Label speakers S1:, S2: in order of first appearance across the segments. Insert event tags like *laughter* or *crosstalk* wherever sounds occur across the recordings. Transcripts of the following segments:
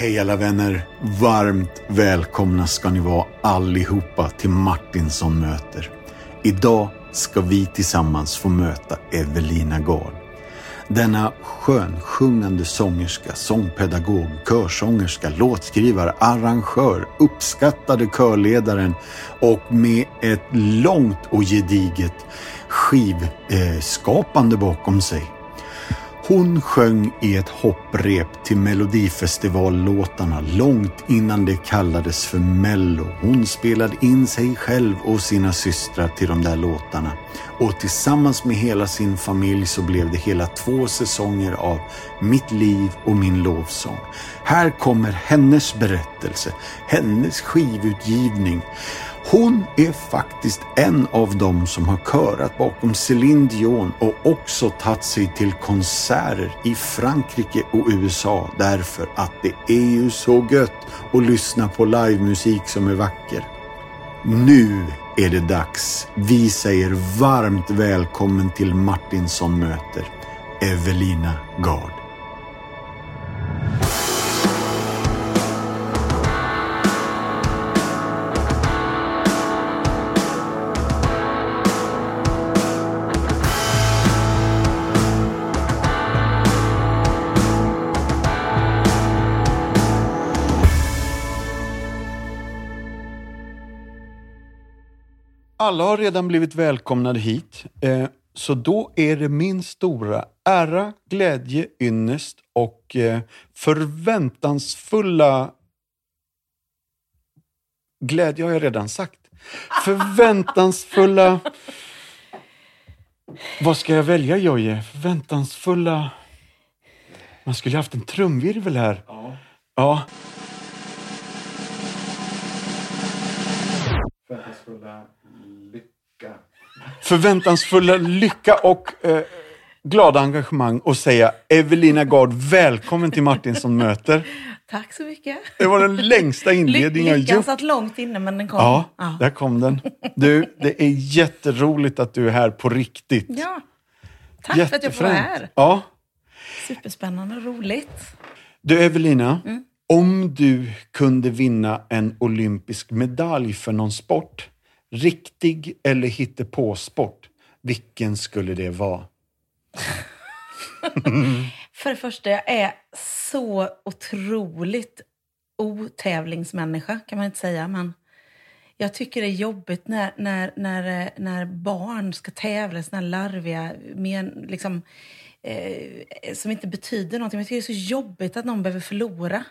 S1: Hej alla vänner! Varmt välkomna ska ni vara allihopa till Martinsson möter. Idag ska vi tillsammans få möta Evelina Gard. Denna skönsjungande sångerska, sångpedagog, körsångerska, låtskrivare, arrangör, uppskattade körledaren och med ett långt och gediget skivskapande bakom sig. Hon sjöng i ett hopprep till Melodifestivallåtarna långt innan det kallades för Mello. Hon spelade in sig själv och sina systrar till de där låtarna. Och tillsammans med hela sin familj så blev det hela två säsonger av Mitt liv och min lovsång. Här kommer hennes berättelse, hennes skivutgivning. Hon är faktiskt en av dem som har körat bakom Céline Dion och också tagit sig till konserter i Frankrike och USA därför att det är ju så gött att lyssna på livemusik som är vacker. Nu är det dags. Vi säger varmt välkommen till Martinsson möter Evelina Gard. Alla har redan blivit välkomnade hit, eh, så då är det min stora ära, glädje, ynnest och eh, förväntansfulla... Glädje har jag redan sagt. Förväntansfulla... *laughs* Vad ska jag välja, Jojje? Förväntansfulla... Man skulle haft en trumvirvel här.
S2: Ja.
S1: Ja.
S2: Förväntansfulla.
S1: Förväntansfulla lycka och eh, glada engagemang och säga Evelina Gard, välkommen till Martinsson möter.
S3: Tack så mycket.
S1: Det var den längsta inledningen jag
S3: Lyckan
S1: gjort.
S3: satt långt inne men den kom.
S1: Ja, där kom den. Du, det är jätteroligt att du är här på riktigt.
S3: Ja. Tack för att jag får vara här.
S1: Ja.
S3: Superspännande och roligt.
S1: Du Evelina,
S3: Mm.
S1: om du kunde vinna en olympisk medalj för någon sport, riktig eller hittepåsport, vilken skulle det vara? *laughs*
S3: För det första, jag är så otroligt otävlingsmänniska, kan man inte säga. Men jag tycker det är jobbigt när, när, när, när barn ska tävla, såna larviga, men, liksom, eh, som inte betyder någonting. Men jag tycker det är så jobbigt att någon behöver förlora.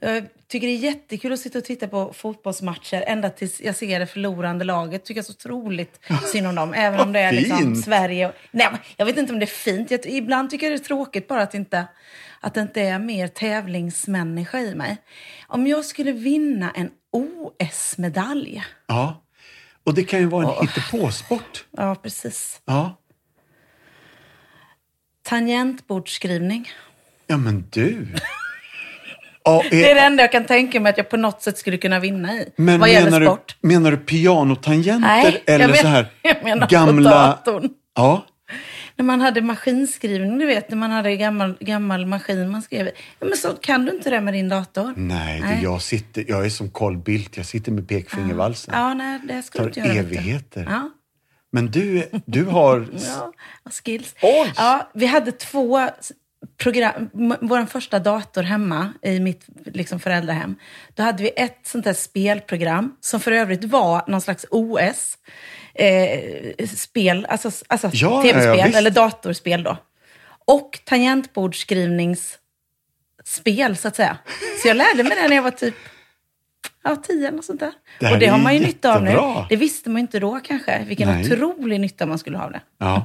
S3: Jag tycker det är jättekul att sitta och titta på fotbollsmatcher ända tills jag ser det förlorande laget. Tycker jag så otroligt synd om dem. Även om det är liksom. Sverige. Och, nej, jag vet inte om det är fint. Jag, ibland tycker jag det är tråkigt bara att, inte, att det inte är mer tävlingsmänniska i mig. Om jag skulle vinna en OS-medalj.
S1: Ja, och det kan ju vara en hittepåsport.
S3: Ja, precis.
S1: Ja.
S3: Tangentbordsskrivning.
S1: ja, men du. *laughs* Ja, är,
S3: Det är det enda jag kan tänka mig att jag på något sätt skulle kunna vinna i.
S1: men
S3: vad
S1: menar
S3: gäller
S1: du,
S3: sport.
S1: menar du pianotangenter
S3: Nej,
S1: eller
S3: men-
S1: så här *laughs*
S3: jag menar på
S1: gamla...
S3: datorn.
S1: Ja,
S3: När man hade maskinskrivning, du vet, när man hade gammal, gammal maskin man skrev ja, Men så kan du inte det med din dator?
S1: nej,
S3: Nej.
S1: Du, jag, sitter, jag är som Carl Bildt, jag sitter med pekfingervalsen.
S3: Ja, nej, det skulle
S1: tar
S3: inte göra. du.
S1: evigheter.
S3: Ja,
S1: Men du, du har... *laughs*
S3: ja, skills.
S1: Oj!
S3: Ja, vi hade två program. Vår första dator hemma i mitt liksom, föräldrahem. Då hade vi ett sånt där spelprogram som för övrigt var någon slags OS. Eh, spel, alltså, alltså
S1: Ja,
S3: tv-spel
S1: ja,
S3: eller datorspel då. Och tangentbordsskrivningsspel så att säga. Så jag lärde mig det när jag var typ ja, tio något sånt där.
S1: Det
S3: och det har man ju nytta av nu. Det visste man ju inte då kanske. Vilken
S1: Nej.
S3: otrolig nytta man skulle ha av det.
S1: Ja.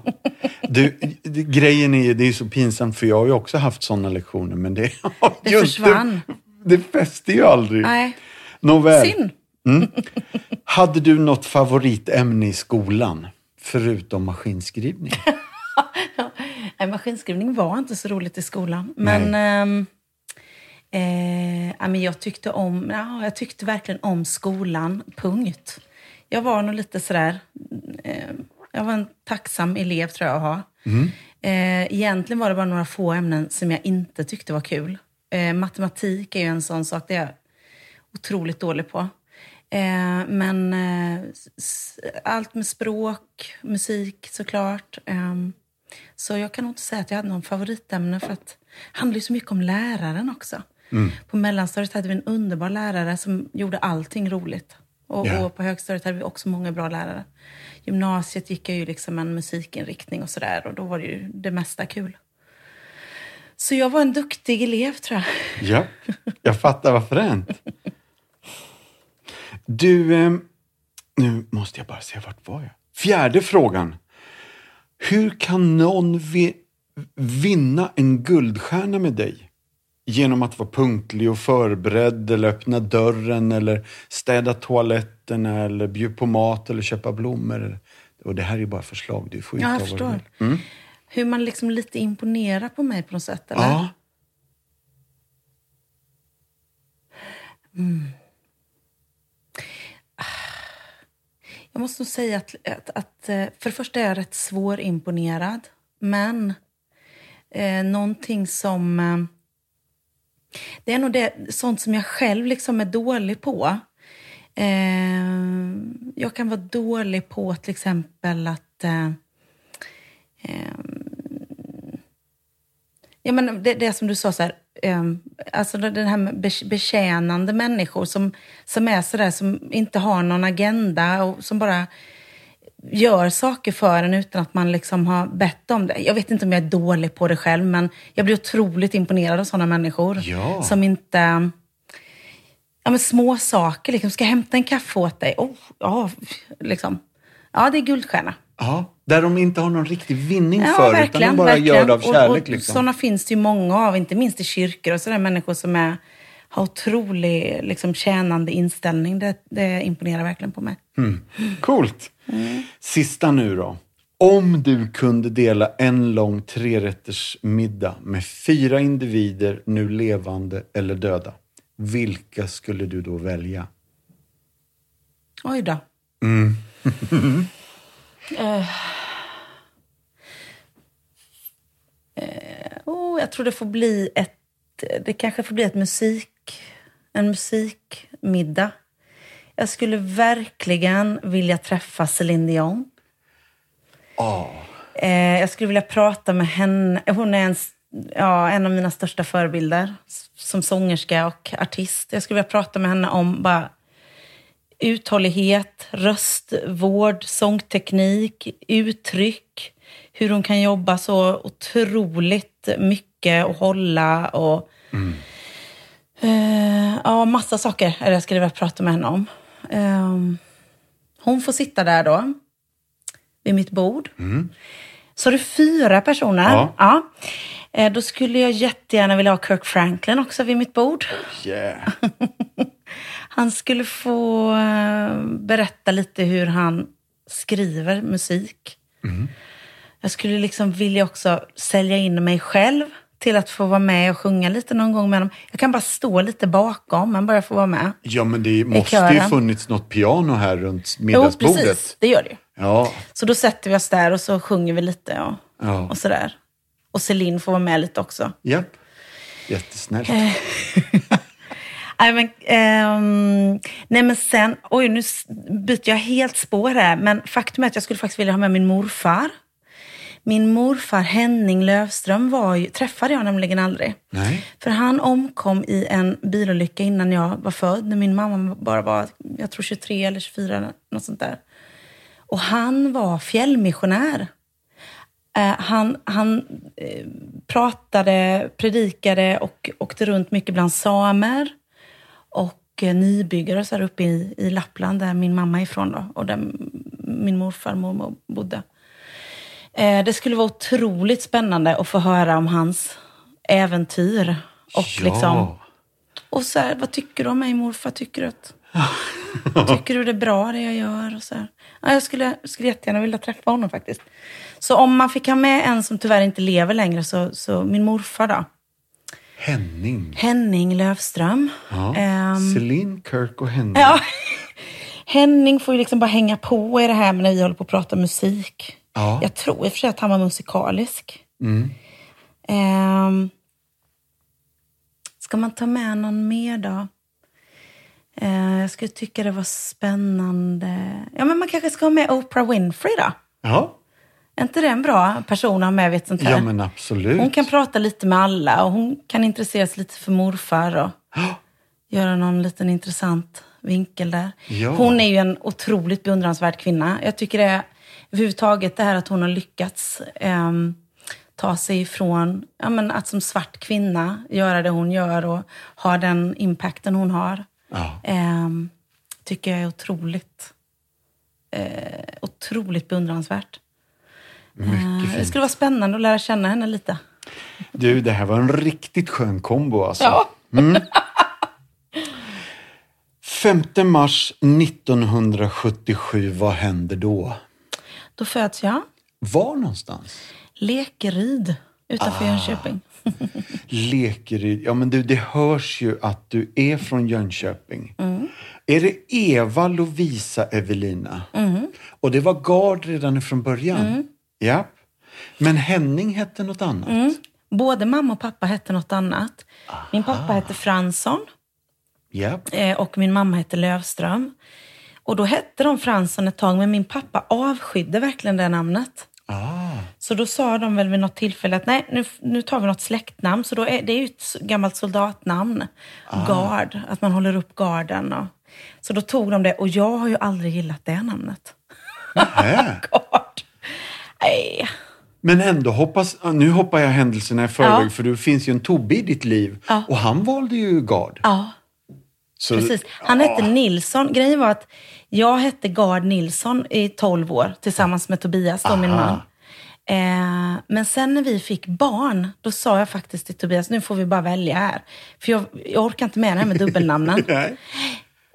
S1: Du, det- grejen är, det är så pinsamt för jag har ju också haft sådana lektioner men det *laughs*
S3: Det
S1: ju
S3: försvann.
S1: Inte, det fäste ju aldrig.
S3: Nej,
S1: Nåväl.
S3: synd.
S1: Hade du något favoritämne i skolan? Förutom maskinskrivning? *laughs*
S3: Nej, maskinskrivning var inte så roligt i skolan. Men, ehm, eh, jag, tyckte om, ja, jag tyckte verkligen om skolan, punkt. Jag var nog lite sådär... Eh, jag var en tacksam elev, tror jag, att ha. Eh, egentligen var det bara några få ämnen som jag inte tyckte var kul. Eh, matematik är ju en sån sak, det är jag otroligt dålig på. Eh, men eh, allt med språk, musik såklart. Eh, så jag kan nog inte säga att jag hade någon favoritämne för att det handlar ju så mycket om läraren också. På mellanstadiet hade vi en underbar lärare som gjorde allting roligt. Och,
S1: Ja.
S3: och på högstadiet hade vi också många bra lärare. Gymnasiet gick jag ju liksom en musikinriktning och sådär och då var det ju det mesta kul. Så jag var en duktig elev tror jag.
S1: Ja, jag fattar vad fränt. Du, eh, nu måste jag bara se, vart var jag? Fjärde frågan. Hur kan någon vi, vinna en guldstjärna med dig? Genom att vara punktlig och förberedd eller öppna dörren eller städa toaletterna eller bjuda på mat eller köpa blommor. Och det här är ju bara förslag, du får ju
S3: Ja, jag förstår.
S1: Mm.
S3: Hur man liksom lite imponerar på mig på något sätt. Eller?
S1: Ja,
S3: Jag måste nog säga att, att, att eh, för det första är jag rätt svårimponerad. Men eh, någonting som... Det är nog det, sånt som jag själv liksom är dålig på. Eh, jag kan vara dålig på till exempel att... Eh, eh, Ja, men det, det som du sa, så här, um, alltså den här med betjänande människor som, som är sådär, som inte har någon agenda och som bara gör saker för en utan att man liksom har bett om det. Jag vet inte om jag är dålig på det själv, men jag blir otroligt imponerad av sådana människor.
S1: Ja.
S3: Som inte... Ja, men små saker, liksom. Ska jag hämta en kaffe åt dig? Oh, ja, liksom. Ja, det är guldstjärna.
S1: ja, där de inte har någon riktig vinning
S3: Ja,
S1: för, utan de bara
S3: verkligen.
S1: gör det av kärlek.
S3: Och, och
S1: liksom.
S3: Sådana finns det ju många av, inte minst i kyrkor och sådär. Människor som är, har otrolig liksom, tjänande inställning. Det, det imponerar verkligen på mig.
S1: Coolt. Sista nu då. Om du kunde dela en lång trerätters middag med fyra individer, nu levande eller döda. Vilka skulle du då välja?
S3: Oj då. *laughs* Eh. Eh, oh, jag tror det får bli ett... Det kanske får bli ett musik... En musikmiddag. Jag skulle verkligen vilja träffa Céline Dion. Eh, jag skulle vilja prata med henne. Hon är en, ja, en av mina största förebilder som sångerska och artist. Jag skulle vilja prata med henne om bara uthållighet, röstvård, sångteknik, uttryck. Hur hon kan jobba så otroligt mycket och hålla och... Eh, ja, massa saker är det jag skulle vilja prata med henne om. Eh, hon får sitta där då, vid mitt bord. Så det är fyra personer.
S1: Ja.
S3: Eh, Då skulle jag jättegärna vilja ha Kirk Franklin också vid mitt bord.
S1: yeah. *laughs*
S3: Han skulle få eh, berätta lite hur han skriver musik. Jag skulle liksom vilja också sälja in mig själv till att få vara med och sjunga lite någon gång med dem. Jag kan bara stå lite bakom, men bara få vara med.
S1: Ja, men det måste ju funnits något piano här runt
S3: Jo,
S1: middagsbordet.
S3: precis. Det gör det ju.
S1: Ja,
S3: Så då sätter vi oss där och så sjunger vi lite och,
S1: Ja.
S3: och sådär. Och Celine får vara med lite också.
S1: japp. Jättesnällt. *laughs*
S3: Nej men, ehm, nej men sen, oj nu byter jag helt spår här, men faktum är att jag skulle faktiskt vilja ha med min morfar. Min morfar Henning Lövström var ju, träffade jag nämligen aldrig.
S1: Nej.
S3: För han omkom i en bilolycka innan jag var född, när min mamma bara var, jag tror 23 eller 24, eller något sånt där. Och han var fjällmissionär. Eh, han han eh, pratade, predikade och åkte runt mycket bland samer och eh, nybyggare och så här uppe i, i Lappland där min mamma är ifrån då, och där min morfar och mormor bodde. Eh, det skulle vara otroligt spännande att få höra om hans äventyr. Och,
S1: Ja.
S3: liksom, och så här, vad tycker du om mig morfar? Tycker du, att, *laughs* tycker du det är bra det jag gör? Och så här. Ja, jag skulle, skulle jättegärna vilja träffa honom faktiskt. Så om man fick ha med en som tyvärr inte lever längre, så, så min morfar då.
S1: Henning.
S3: Henning Lövström.
S1: Ja.
S3: Ehm,
S1: Celine, Kirk och Henning.
S3: Ja. *laughs* Henning får ju liksom bara hänga på i det här när vi håller på att prata musik.
S1: Ja.
S3: Jag tror i och för sig att han var musikalisk.
S1: Mm.
S3: Ehm, Ska man ta med någon mer då? Eh, jag skulle tycka det var spännande. Ja, men man kanske ska ha med Oprah Winfrey då?
S1: Ja,
S3: Är inte det en bra person att ha med vid ett sånt här?
S1: ja men absolut.
S3: Hon kan prata lite med alla och hon kan intressera sig lite för morfar och göra någon liten intressant vinkel där.
S1: Ja.
S3: Hon är ju en otroligt beundransvärd kvinna. Jag tycker det är överhuvudtaget det här att hon har lyckats ehm, ta sig ifrån ja, men att som svart kvinna göra det hon gör och ha den impacten hon har.
S1: Ja.
S3: Ehm, tycker jag är otroligt, eh, otroligt beundransvärt. Eh, det skulle vara spännande att lära känna henne lite.
S1: Du, det här var en riktigt skön kombo alltså.
S3: Ja.
S1: 5 mars 1977, vad händer då?
S3: Då föds jag.
S1: Var någonstans?
S3: Lekeryd utanför Jönköping. *laughs*
S1: Lekeryd. Ja, men du, det hörs ju att du är från Jönköping.
S3: Mm.
S1: Är det Eva Lovisa Evelina?
S3: Mm.
S1: Och det var Gard redan från början? Ja. Men Henning hette något annat?
S3: Mm. Både mamma och pappa hette något annat. Min pappa hette Fransson
S1: Ja.
S3: eh, och min mamma hette Lövström. Och då hette de Fransson ett tag, men min pappa avskydde verkligen det namnet.
S1: Ah.
S3: Så då sa de väl vid något tillfälle att nej, nu, nu tar vi något släktnamn. Så då är, det är ju ett gammalt soldatnamn. Gard, att man håller upp garden. Och, så då tog de det och jag har ju aldrig gillat det namnet. *laughs* Gard. Nej.
S1: Men ändå, hoppas, nu hoppar jag händelserna i förväg
S3: Ja.
S1: för det finns ju en Tobbe i ditt liv.
S3: Ja.
S1: Och han valde ju Gard.
S3: Ja,
S1: Så,
S3: precis. Han hette Nilsson. Grejen var att jag hette Gard Nilsson i 12 år tillsammans med Tobias, då, min man. Eh, men sen när vi fick barn, då sa jag faktiskt till Tobias, nu får vi bara välja här. För jag, jag orkar inte med det här med dubbelnamnen. *laughs*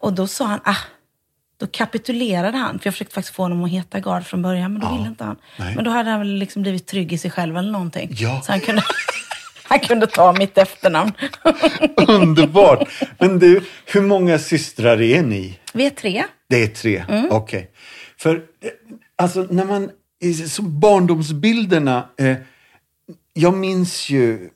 S3: Och då sa han, ah, då kapitulerade han. För jag försökte faktiskt få honom att heta Gard från början, men då ville inte han.
S1: Nej.
S3: Men då hade han väl liksom blivit trygg i sig själv eller någonting.
S1: Ja.
S3: Så han kunde, *laughs* *laughs* han kunde ta mitt efternamn. *laughs*
S1: Underbart! Men du, hur många systrar är ni?
S3: Vi är tre.
S1: Det är tre?
S3: Mm.
S1: Okej. För eh, alltså när man, så barndomsbilderna, eh, jag minns ju,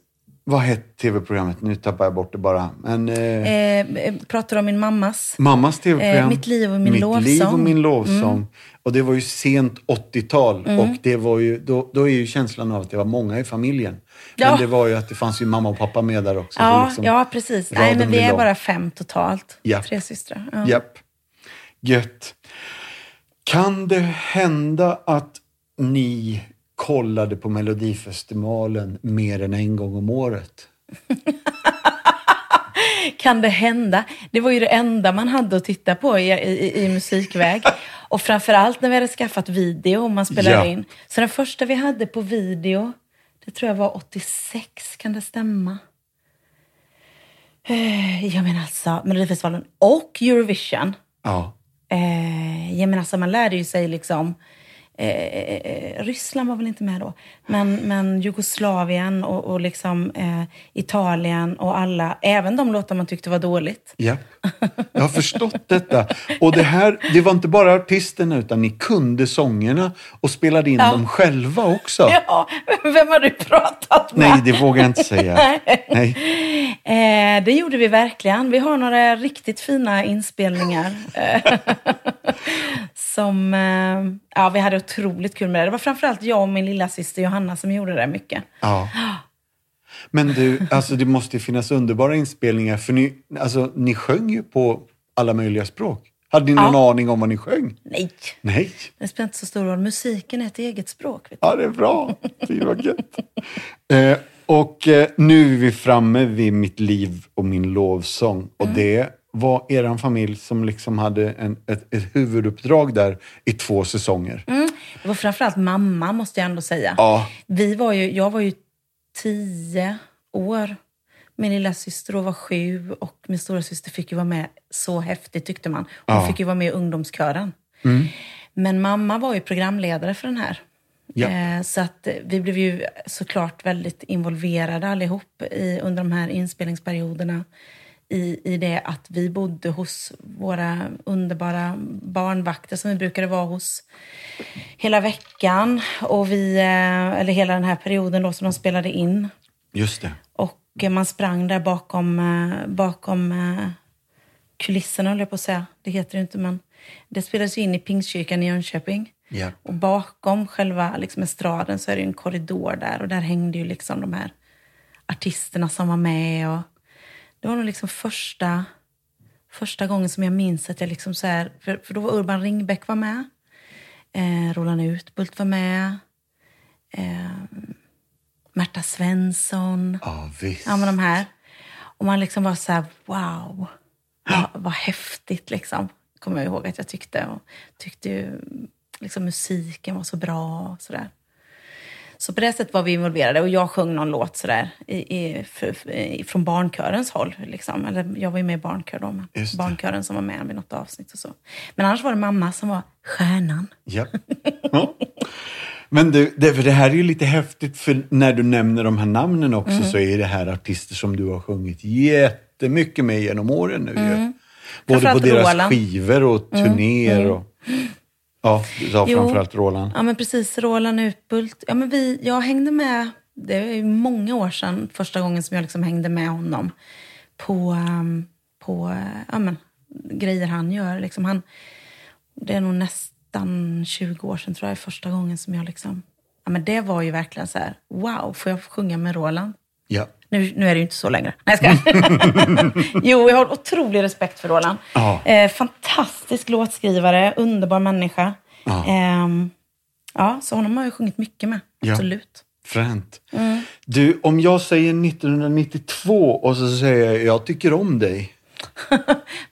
S1: vad hette tv-programmet? Nu tappar jag bort det bara. Men, eh,
S3: Eh, pratar om min mammas.
S1: Mammas tv-program.
S3: Eh, Mitt liv och min
S1: Mitt
S3: lovsång. Mm.
S1: liv och min lovsång. Och det var ju sent 80-tal. Och det var ju, då, då är ju känslan av att det var många i familjen.
S3: Ja.
S1: Men det var ju att det fanns ju mamma och pappa med där också. så
S3: Ja,
S1: liksom
S3: ja precis. Nej, men vi är
S1: lång.
S3: bara fem totalt.
S1: Ja.
S3: Tre systrar. Ja.
S1: Japp. Gött. Kan det hända att ni kollade på Melodifestivalen mer än en gång om året? *laughs*
S3: Kan det hända? Det var ju det enda man hade att titta på i, i, i musikväg. *laughs* Och framförallt när vi hade skaffat video och man spelade
S1: Ja.
S3: in. Så den första vi hade på video, det tror jag var 86, kan det stämma? Eh, Jag menar alltså, Melodifestivalen och Eurovision.
S1: Ja.
S3: Eh, jag menar, alltså, man lärde ju sig liksom... Eh, eh, Ryssland var väl inte med då, men, men Jugoslavien och, och liksom, eh, Italien och alla, även de låtar man tyckte var dåligt.
S1: Ja, jag har förstått detta. Och det här, det var inte bara artisterna utan ni kunde sångerna och spelade in
S3: Ja.
S1: dem själva också. *laughs*
S3: Ja, vem har du pratat med?
S1: Nej, det vågar jag inte säga. *laughs* Nej.
S3: Eh, det gjorde vi verkligen. Vi har några riktigt fina inspelningar. *laughs* som, eh, ja, vi hade otroligt kul med det. Det var framförallt jag och min lilla syster Johanna som gjorde det mycket.
S1: Ja. Men du, alltså det måste ju finnas underbara inspelningar för ni, alltså, ni sjöng ju på alla möjliga språk. Hade ni någon
S3: Ja.
S1: aning om vad ni sjöng?
S3: Nej,
S1: Nej.
S3: det spelar inte så stor roll. Musiken är ett eget språk. Vet du.
S1: Ja, det är bra. Fy vad gött. Eh, och eh, nu är vi framme vid mitt liv och min lovsång. Och
S3: Mm.
S1: det var er familj som liksom hade en, ett, ett huvuduppdrag där i två säsonger.
S3: Mm. Det var framförallt mamma, måste jag ändå säga.
S1: Ja.
S3: Vi var ju, jag var ju tio år. Min lilla syster var sju och min stora syster fick ju vara med. Så häftigt tyckte man. Hon
S1: Ja.
S3: fick ju vara med i ungdomskören. Men mamma var ju programledare för den här.
S1: Ja.
S3: Eh, Så att vi blev ju såklart väldigt involverade allihop i, under de här inspelningsperioderna. I, I det att vi bodde hos våra underbara barnvakter som vi brukade vara hos hela veckan. Och vi, eh, eller hela den här perioden då som de spelade in.
S1: Just det.
S3: Och eh, man sprang där bakom, eh, bakom kulisserna, höll jag på att säga. Det heter det inte, men det spelades ju in i Pingstkyrkan i Jönköping.
S1: Ja.
S3: Och bakom själva liksom, estraden så är det en korridor där och där hängde ju liksom de här artisterna som var med. Och det var nog liksom första, första gången som jag minns att jag liksom så här, för, för då var Urban Ringbäck var med, eh, Roland Utbult var med, eh, Märta Svensson.
S1: Ja, visst.
S3: Ja, men de här. Och man liksom var så här, wow, vad, vad häftigt liksom. Kommer jag ihåg att jag tyckte. Och tyckte ju liksom musiken var så bra och sådär. Så på det sättet var vi involverade och jag sjöng någon låt sådär i, i, för, i, från barnkörens håll. Liksom. Eller jag var ju med i barnkör då, men barnkören som var med vid något avsnitt och så. Men annars var det mamma som var stjärnan.
S1: Ja. ja. Men du, det, för det här är ju lite häftigt, för när du nämner de här namnen också
S3: Mm.
S1: så är det här artister som du har sjungit jättemycket med genom åren nu ju. Både på
S3: Mm.
S1: Deras
S3: Roland. Mm.
S1: skivor och turnéer och... Ja, du sa
S3: Jo.
S1: framförallt Roland.
S3: Ja, men precis. Roland Utbult. Ja, men vi, jag hängde med, det är många år sedan, första gången som jag liksom hängde med honom på, ehm, på ja, men, grejer han gör. Liksom han, det är nog nästan 20 år sedan tror jag, första gången som jag liksom... Ja, men det var ju verkligen så här, wow, får jag sjunga med Roland?
S1: Ja.
S3: Nu, nu är det ju inte så längre. Nej, jag skojar. *laughs* Jo, jag har otrolig respekt för Roland.
S1: Ja.
S3: Eh, fantastisk låtskrivare, underbar människa.
S1: Ja.
S3: Ehm, ja, så honom har jag sjungit mycket med.
S1: Ja.
S3: Absolut.
S1: Fränt.
S3: Mm.
S1: Du, om jag säger 1992 och så säger jag jag tycker om dig. *laughs*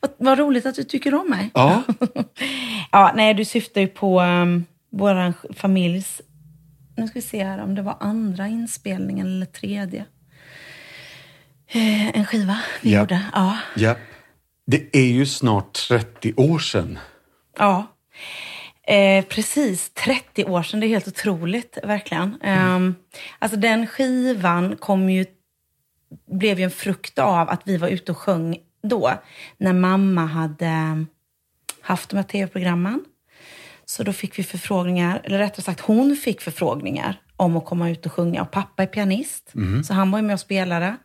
S3: Vad, vad roligt att du tycker om mig.
S1: Ja, *laughs*
S3: Ja, nej, du syftar ju på um, vår familjs... Nu ska vi se här om det var andra inspelningen eller tredje. Eh, en skiva vi
S1: Ja.
S3: gjorde. Ja.
S1: ja. Det är ju snart 30 år sedan.
S3: Ja, eh, precis. 30 år sedan. Det är helt otroligt, verkligen. Ehm, alltså den skivan kom ju, blev ju en frukt av att vi var ute och sjöng då. När mamma hade haft de här tv-programmen. Så då fick vi förfrågningar, eller rättare sagt hon fick förfrågningar om att komma ut och sjunga. Och pappa är pianist, så han var ju med och spelade.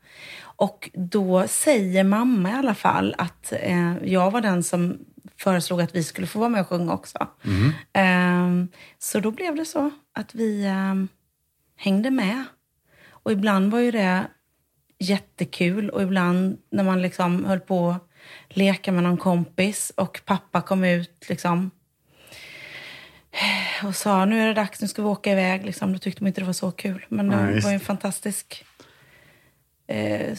S3: Och då säger mamma i alla fall att eh, jag var den som föreslog att vi skulle få vara med och sjunga också. Ehm, så då blev det så att vi ehm, hängde med. Och ibland var ju det jättekul och ibland när man liksom höll på att leka med någon kompis och pappa kom ut liksom och sa nu är det dags, nu ska vi åka iväg. Liksom. Då tyckte de inte det var så kul. Men det
S1: Ja,
S3: var ju en fantastisk eh,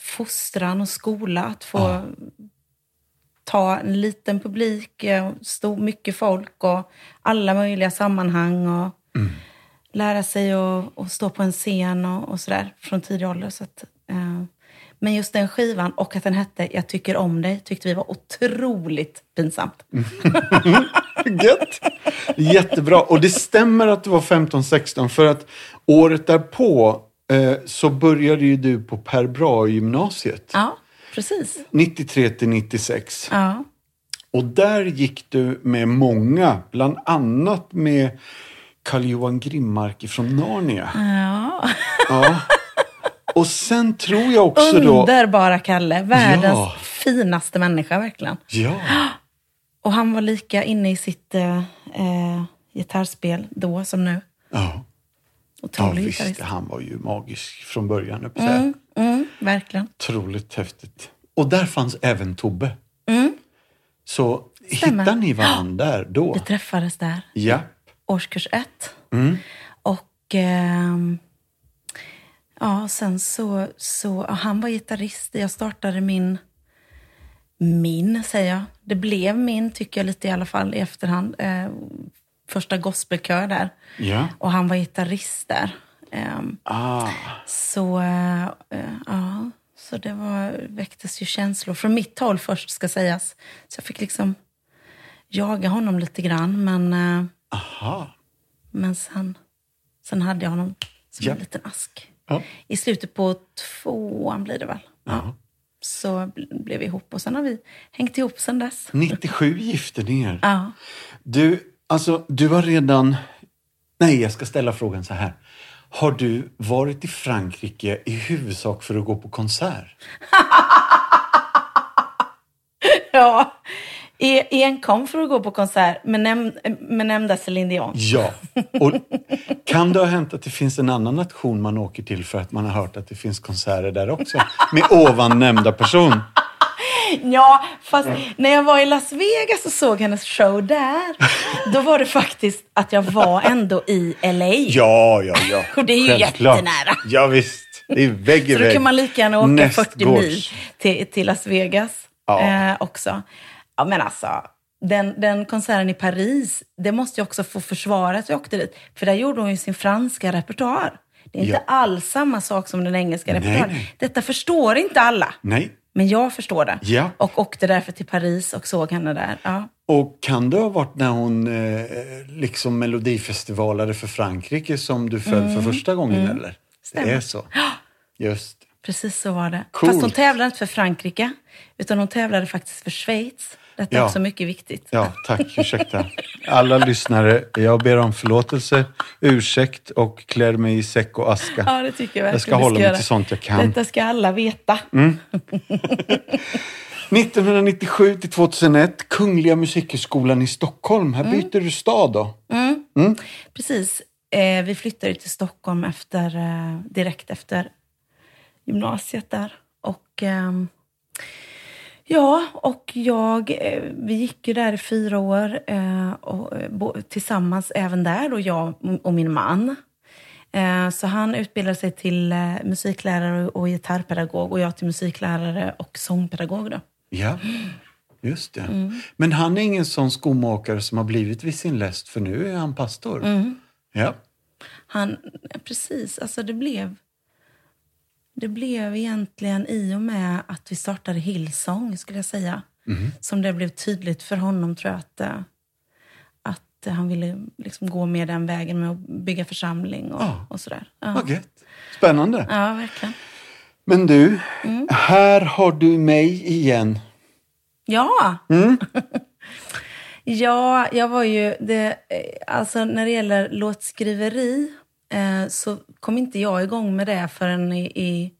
S3: fostran och skola att få ta en liten publik, eh, stor, mycket folk och alla möjliga sammanhang och lära sig att stå på en scen och, och sådär från tidig ålder. Så att, eh, men just den skivan och att den hette Jag tycker om dig tyckte vi var otroligt pinsamt. *laughs*
S1: Gött! Jättebra. Och det stämmer att det var 15-16 för att året därpå så började ju du på Per Brahe-gymnasiet.
S3: Ja, precis.
S1: 93 till 96.
S3: Ja.
S1: Och där gick du med många, bland annat med Carl-Johan Grimmark från Narnia.
S3: ja. *laughs*
S1: Ja. Och sen tror jag också då...
S3: Underbara Kalle. Världens
S1: Ja.
S3: finaste människa verkligen.
S1: Ja, *gasps*
S3: Och han var lika inne i sitt eh, eh, gitarrspel då som nu.
S1: ja. Ja
S3: Otrolig
S1: visst. Han var ju magisk från början. mm.
S3: Mm, verkligen.
S1: Otroligt häftigt. Och där fanns även Tobbe.
S3: Mm.
S1: Så
S3: Stämmer.
S1: hittade ni varandra där då?
S3: Vi träffades där,
S1: Ja.
S3: årskurs ett.
S1: Mm.
S3: Och ehm, ja, sen så, så ja, han var gitarrist. Jag startade min, min säger jag. Det blev min, tycker jag lite i alla fall i efterhand. Eh, första gospelkör där.
S1: Ja.
S3: Och han var gitarrist där. Ehm,
S1: Ah.
S3: Så, eh, ja, så det var, väcktes ju känslor från mitt håll först ska sägas. Så jag fick liksom jaga honom lite grann. Men, eh,
S1: Aha.
S3: men sen, sen hade jag honom som
S1: Ja.
S3: en liten ask.
S1: Ja.
S3: I slutet på tvåan blir det väl. Ja. Så bl- blev vi ihop och sen har vi hängt ihop sen dess.
S1: 97 gifte ni er.
S3: Ja.
S1: Du, alltså, du har redan... Nej, jag ska ställa frågan så här. Har du varit i Frankrike i huvudsak för att gå på konsert? *laughs*
S3: Ja, E- enkom för att gå på konsert med, näm med nämnda Céline Dion.
S1: Ja. Och *laughs* kan det ha hänt att det finns en annan nation man åker till för att man har hört att det finns konserter där också? Med ovan nämnda person? *laughs*
S3: Ja, fast när jag var i Las Vegas och såg hennes show där, då var det faktiskt att jag var ändå i LA.
S1: Ja, ja, ja.
S3: Och det är ju
S1: Självklart.
S3: jättenära.
S1: Ja, visst. Det är vägg i
S3: Så då
S1: vägg.
S3: kan man lika gärna åka 40 mil
S1: Nästgårds.
S3: till, till Las Vegas
S1: Ja.
S3: eh, också. Ja, men alltså, den, den konserten i Paris, det måste jag också få försvara att jag åkte dit. För där gjorde hon ju sin franska repertoar. Det är inte
S1: Ja.
S3: alls samma sak som den engelska repertoaren. Detta förstår inte alla.
S1: Nej.
S3: Men jag förstår det.
S1: Ja.
S3: Och åkte därför till Paris och såg henne där. Ja.
S1: Och kan det ha varit när hon eh, liksom melodifestivalade för Frankrike som du föll för första gången eller? Det
S3: Mm. Stämmer.
S1: är så. Just det.
S3: Precis så var det.
S1: Coolt.
S3: Fast hon tävlade inte för Frankrike, utan hon tävlade faktiskt för Schweiz. Detta är
S1: Ja.
S3: också mycket viktigt.
S1: Ja, tack. Ursäkta. Alla lyssnare, jag ber om förlåtelse, ursäkt och klär mig i säck och aska.
S3: Ja, det tycker jag verkligen
S1: Jag ska hålla mig
S3: göra.
S1: till sånt jag kan.
S3: Detta ska alla veta. *laughs*
S1: 1997 till 2001, Kungliga Musikhögskolan i Stockholm. Här byter du stad då.
S3: Precis. Eh, vi flyttade till Stockholm efter, eh, direkt efter gymnasiet där. Och ehm, ja, och jag, eh, vi gick ju där i fyra år eh, och, eh, tillsammans även där, då jag och min man. Så han utbildade sig till musiklärare och gitarrpedagog och jag till musiklärare och sångpedagog. Då.
S1: Ja, just det.
S3: Mm.
S1: Men han är ingen sån skomakare som har blivit vid sin läst, för nu är han pastor.
S3: Mm.
S1: Ja.
S3: Han, precis, alltså det blev... Det blev egentligen i och med att vi startade Hillsong, skulle jag säga. Som det blev tydligt för honom, tror jag, att, eh, att han ville liksom gå med den vägen med att bygga församling och,
S1: Ja.
S3: och sådär. Ja.
S1: Vad gött. Spännande.
S3: ja, verkligen.
S1: Men du,
S3: Mm.
S1: här har du mig igen.
S3: Ja! *laughs* ja, jag var ju... Det, eh, alltså när det gäller låtskriveri eh, så kom inte jag igång med det förrän i, i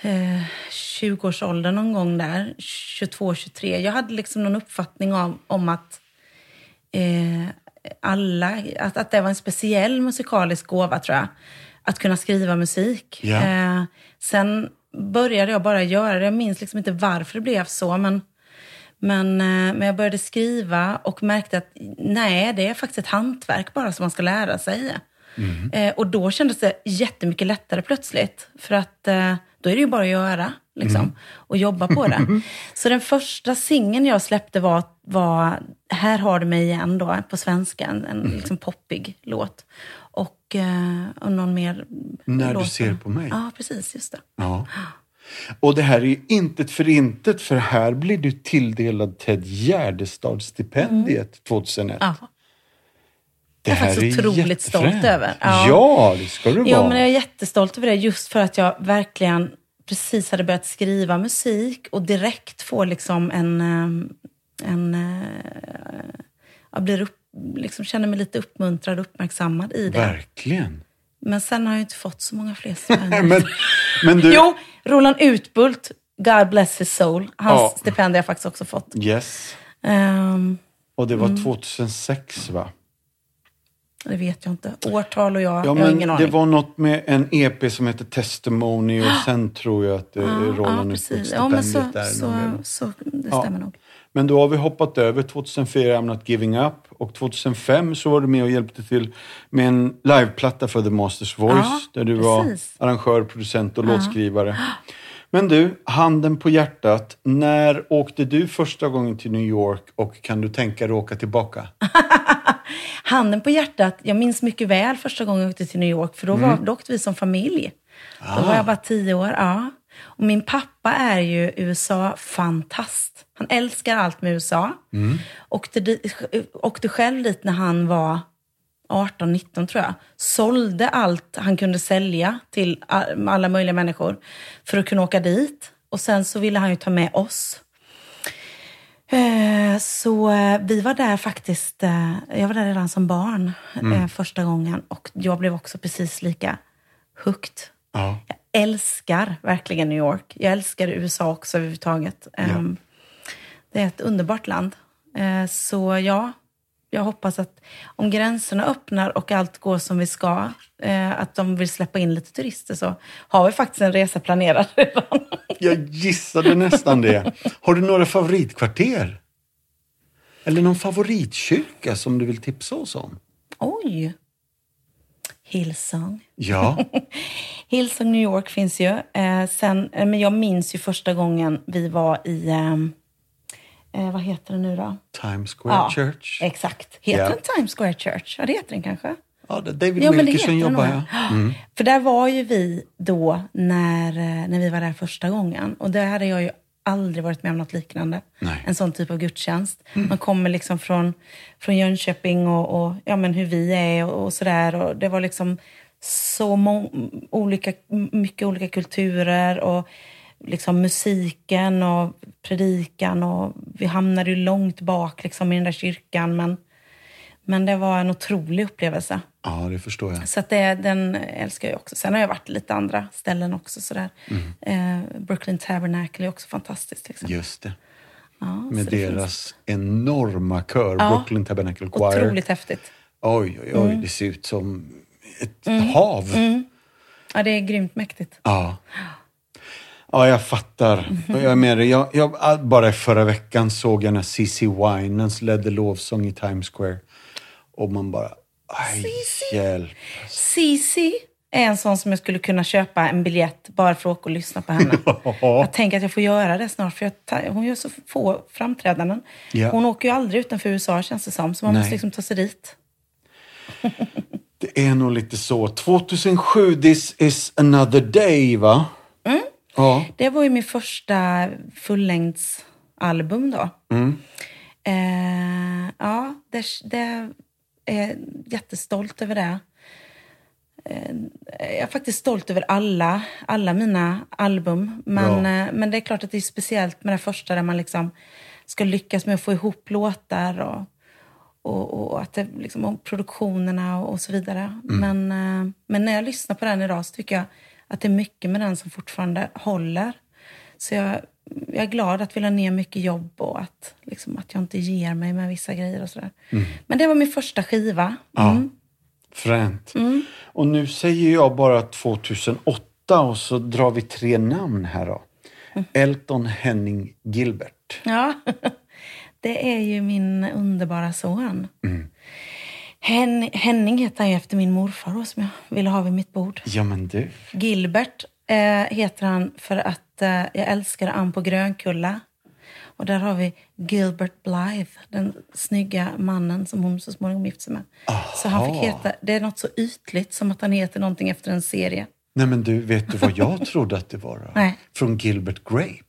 S3: eh, 20-årsåldern någon gång där. 22-23. Jag hade liksom någon uppfattning om, om att eh, alla, att, att det var en speciell musikalisk gåva tror jag. Att kunna skriva musik.
S1: Ja.
S3: Eh, sen började jag bara göra det. Jag minns liksom inte varför det blev så. Men, men, eh, men jag började skriva och märkte att nej, det är faktiskt ett hantverk bara som man ska lära sig. Eh, och då kändes det jättemycket lättare plötsligt. För att eh, då är det ju bara att göra. Liksom, Och jobba på det. *laughs* Så den första singeln jag släppte var, var Här har du mig igen då, på svenska. En, en liksom poppig låt. Och, eh, och någon mer
S1: När du
S3: låt.
S1: ser på mig.
S3: Ja, precis. Just det.
S1: Ja. Och det här är ju intet för intet, för här blir du tilldelad Ted Gärdestad-stipendiet 2001.
S3: Ja.
S1: Det
S3: Jag är faktiskt otroligt stolt över. Ja.
S1: Ja, det ska du
S3: Jo,
S1: vara.
S3: men jag är jättestolt över det just för att jag verkligen precis hade börjat skriva musik och direkt får liksom en... eh, en eh, jag blir upp, liksom känner mig lite uppmuntrad och uppmärksammad i det.
S1: Verkligen.
S3: Men sen har jag inte fått så många fler. *laughs*
S1: Men, men du...
S3: Jo, Roland Utbult, God bless his soul. Hans
S1: Ja.
S3: stipendium har jag faktiskt också fått.
S1: Yes.
S3: Ehm,
S1: Och det var
S3: Mm.
S1: 2006 va?
S3: Det vet jag inte. Årtal och jag,
S1: Ja,
S3: jag har ingen
S1: det
S3: aning.
S1: var något med en EP som heter Testimony och sen tror jag att eh,
S3: ja,
S1: Roland
S3: precis.
S1: Utbult
S3: Ja, men så,
S1: där.
S3: så,
S1: någon
S3: så, det
S1: Ja.
S3: stämmer nog.
S1: Men då har vi hoppat över 2004, I'm not giving up. Och 2005 så var du med och hjälpte till med en liveplatta för The Masters Voice.
S3: Ja,
S1: där du
S3: precis.
S1: var arrangör, producent och låtskrivare. Men du, handen på hjärtat. När åkte du första gången till New York och kan du tänka dig att åka tillbaka? *laughs*
S3: Handen på hjärtat, jag minns mycket väl första gången jag åkte till New York, för då, var, då åkte vi som familj. Då var jag bara tio år. Ja. Och min pappa är ju USA-fantast. Han älskar allt med USA. Åkte, di- åkte själv dit när han var 18-19 tror jag. Sålde allt han kunde sälja till alla möjliga människor för att kunna åka dit. Och sen så ville han ju ta med oss. Eh, Så eh, vi var där faktiskt, eh, jag var där redan som barn eh, första gången och jag blev också precis lika hooked.
S1: Ja.
S3: Jag älskar verkligen New York. Jag älskar USA också överhuvudtaget. Ehm, Det är ett underbart land. Så ja, jag hoppas att om gränserna öppnar och allt går som vi ska, eh, att de vill släppa in lite turister, så har vi faktiskt en resa planerad redan. *laughs*
S1: Jag gissade nästan det. Har du några favoritkvarter? Eller någon favoritkyrka som du vill tipsa oss om?
S3: Oj! Hillsong.
S1: Ja, *laughs*
S3: Hillsong New York finns ju. Eh, sen, eh, men jag minns ju första gången vi var i, ehm, eh, vad heter det nu då?
S1: Times Square
S3: Ja,
S1: Church.
S3: Exakt. Heter
S1: Ja.
S3: den Times Square Church? Ja, det heter den kanske.
S1: Ja, David
S3: Ja,
S1: Wilkerson
S3: den
S1: jobbar ja. Mm.
S3: För där var ju vi då när, eh, när vi var där första gången. Och där hade jag ju aldrig varit med om något liknande.
S1: Nej.
S3: En sån typ av gudstjänst. Man kommer liksom från, från Jönköping och, och ja, men hur vi är och, och sådär. Och det var liksom så olika, mycket olika kulturer och liksom musiken och predikan. Och vi hamnade ju långt bak liksom, i den där kyrkan. Men, men det var en otrolig upplevelse.
S1: Ja, det förstår jag.
S3: Så det, den älskar jag också. Sen har jag varit lite andra ställen också. Sådär.
S1: Mm.
S3: Eh, Brooklyn Tabernacle är också fantastiskt. Liksom.
S1: Just det.
S3: Ja,
S1: Med
S3: så det
S1: deras enorma kör,
S3: Ja.
S1: Brooklyn Tabernacle Choir.
S3: Otroligt häftigt.
S1: Oj, oj,
S3: Mm.
S1: oj. Det ser ut som ett hav.
S3: Ja, det är grymt mäktigt.
S1: Ja. Ja, jag fattar. Jag är med dig. Jag, jag, bara förra veckan såg jag när CC Winans ledde lovsång i Times Square. Och man bara, aj, hjälp.
S3: Cici är en sån som jag skulle kunna köpa en biljett bara för att åka och lyssna på henne. *laughs* jag tänker att jag får göra det snart, för jag, hon gör så få framträdanden.
S1: Ja.
S3: Hon åker ju aldrig utanför USA känns det som, så man
S1: Nej.
S3: måste liksom ta sig dit.
S1: Det är nog lite så. 2007, this is another day, va?
S3: Mm.
S1: Ja.
S3: Det var ju min första fullängdsalbum då. Eh, ja, det, det är jättestolt över det. Eh, jag är faktiskt stolt över alla, alla mina album. Men,
S1: Bra.
S3: eh, men det är klart att det är speciellt med det första där man liksom ska lyckas med att få ihop låtar och, och, och att det, liksom, och produktionerna och, och så vidare. Men, eh, men när jag lyssnar på den idag så tycker jag att det är mycket med den som fortfarande håller. Så jag, jag är glad att vi la ner mycket jobb och att, liksom, att jag inte ger mig med vissa grejer och sådär. Men det var min första skiva. Mm.
S1: Fränt. Och nu säger jag bara 2008 och så drar vi tre namn här då. Elton Henning Gilbert.
S3: Ja, *laughs* det är ju min underbara son. Hen, Henning heter han efter min morfar då, som jag ville ha vid mitt bord.
S1: Ja men du.
S3: Gilbert eh, heter han för att eh, jag älskar Ann på Grönkulla. Och där har vi Gilbert Blythe, den snygga mannen som hon så småningom gifte sig med. Så han fick heta, det är något så ytligt som att han heter någonting efter en serie.
S1: Nej men du, vet du vad jag trodde att det var?
S3: Nej.
S1: Från Gilbert Grape.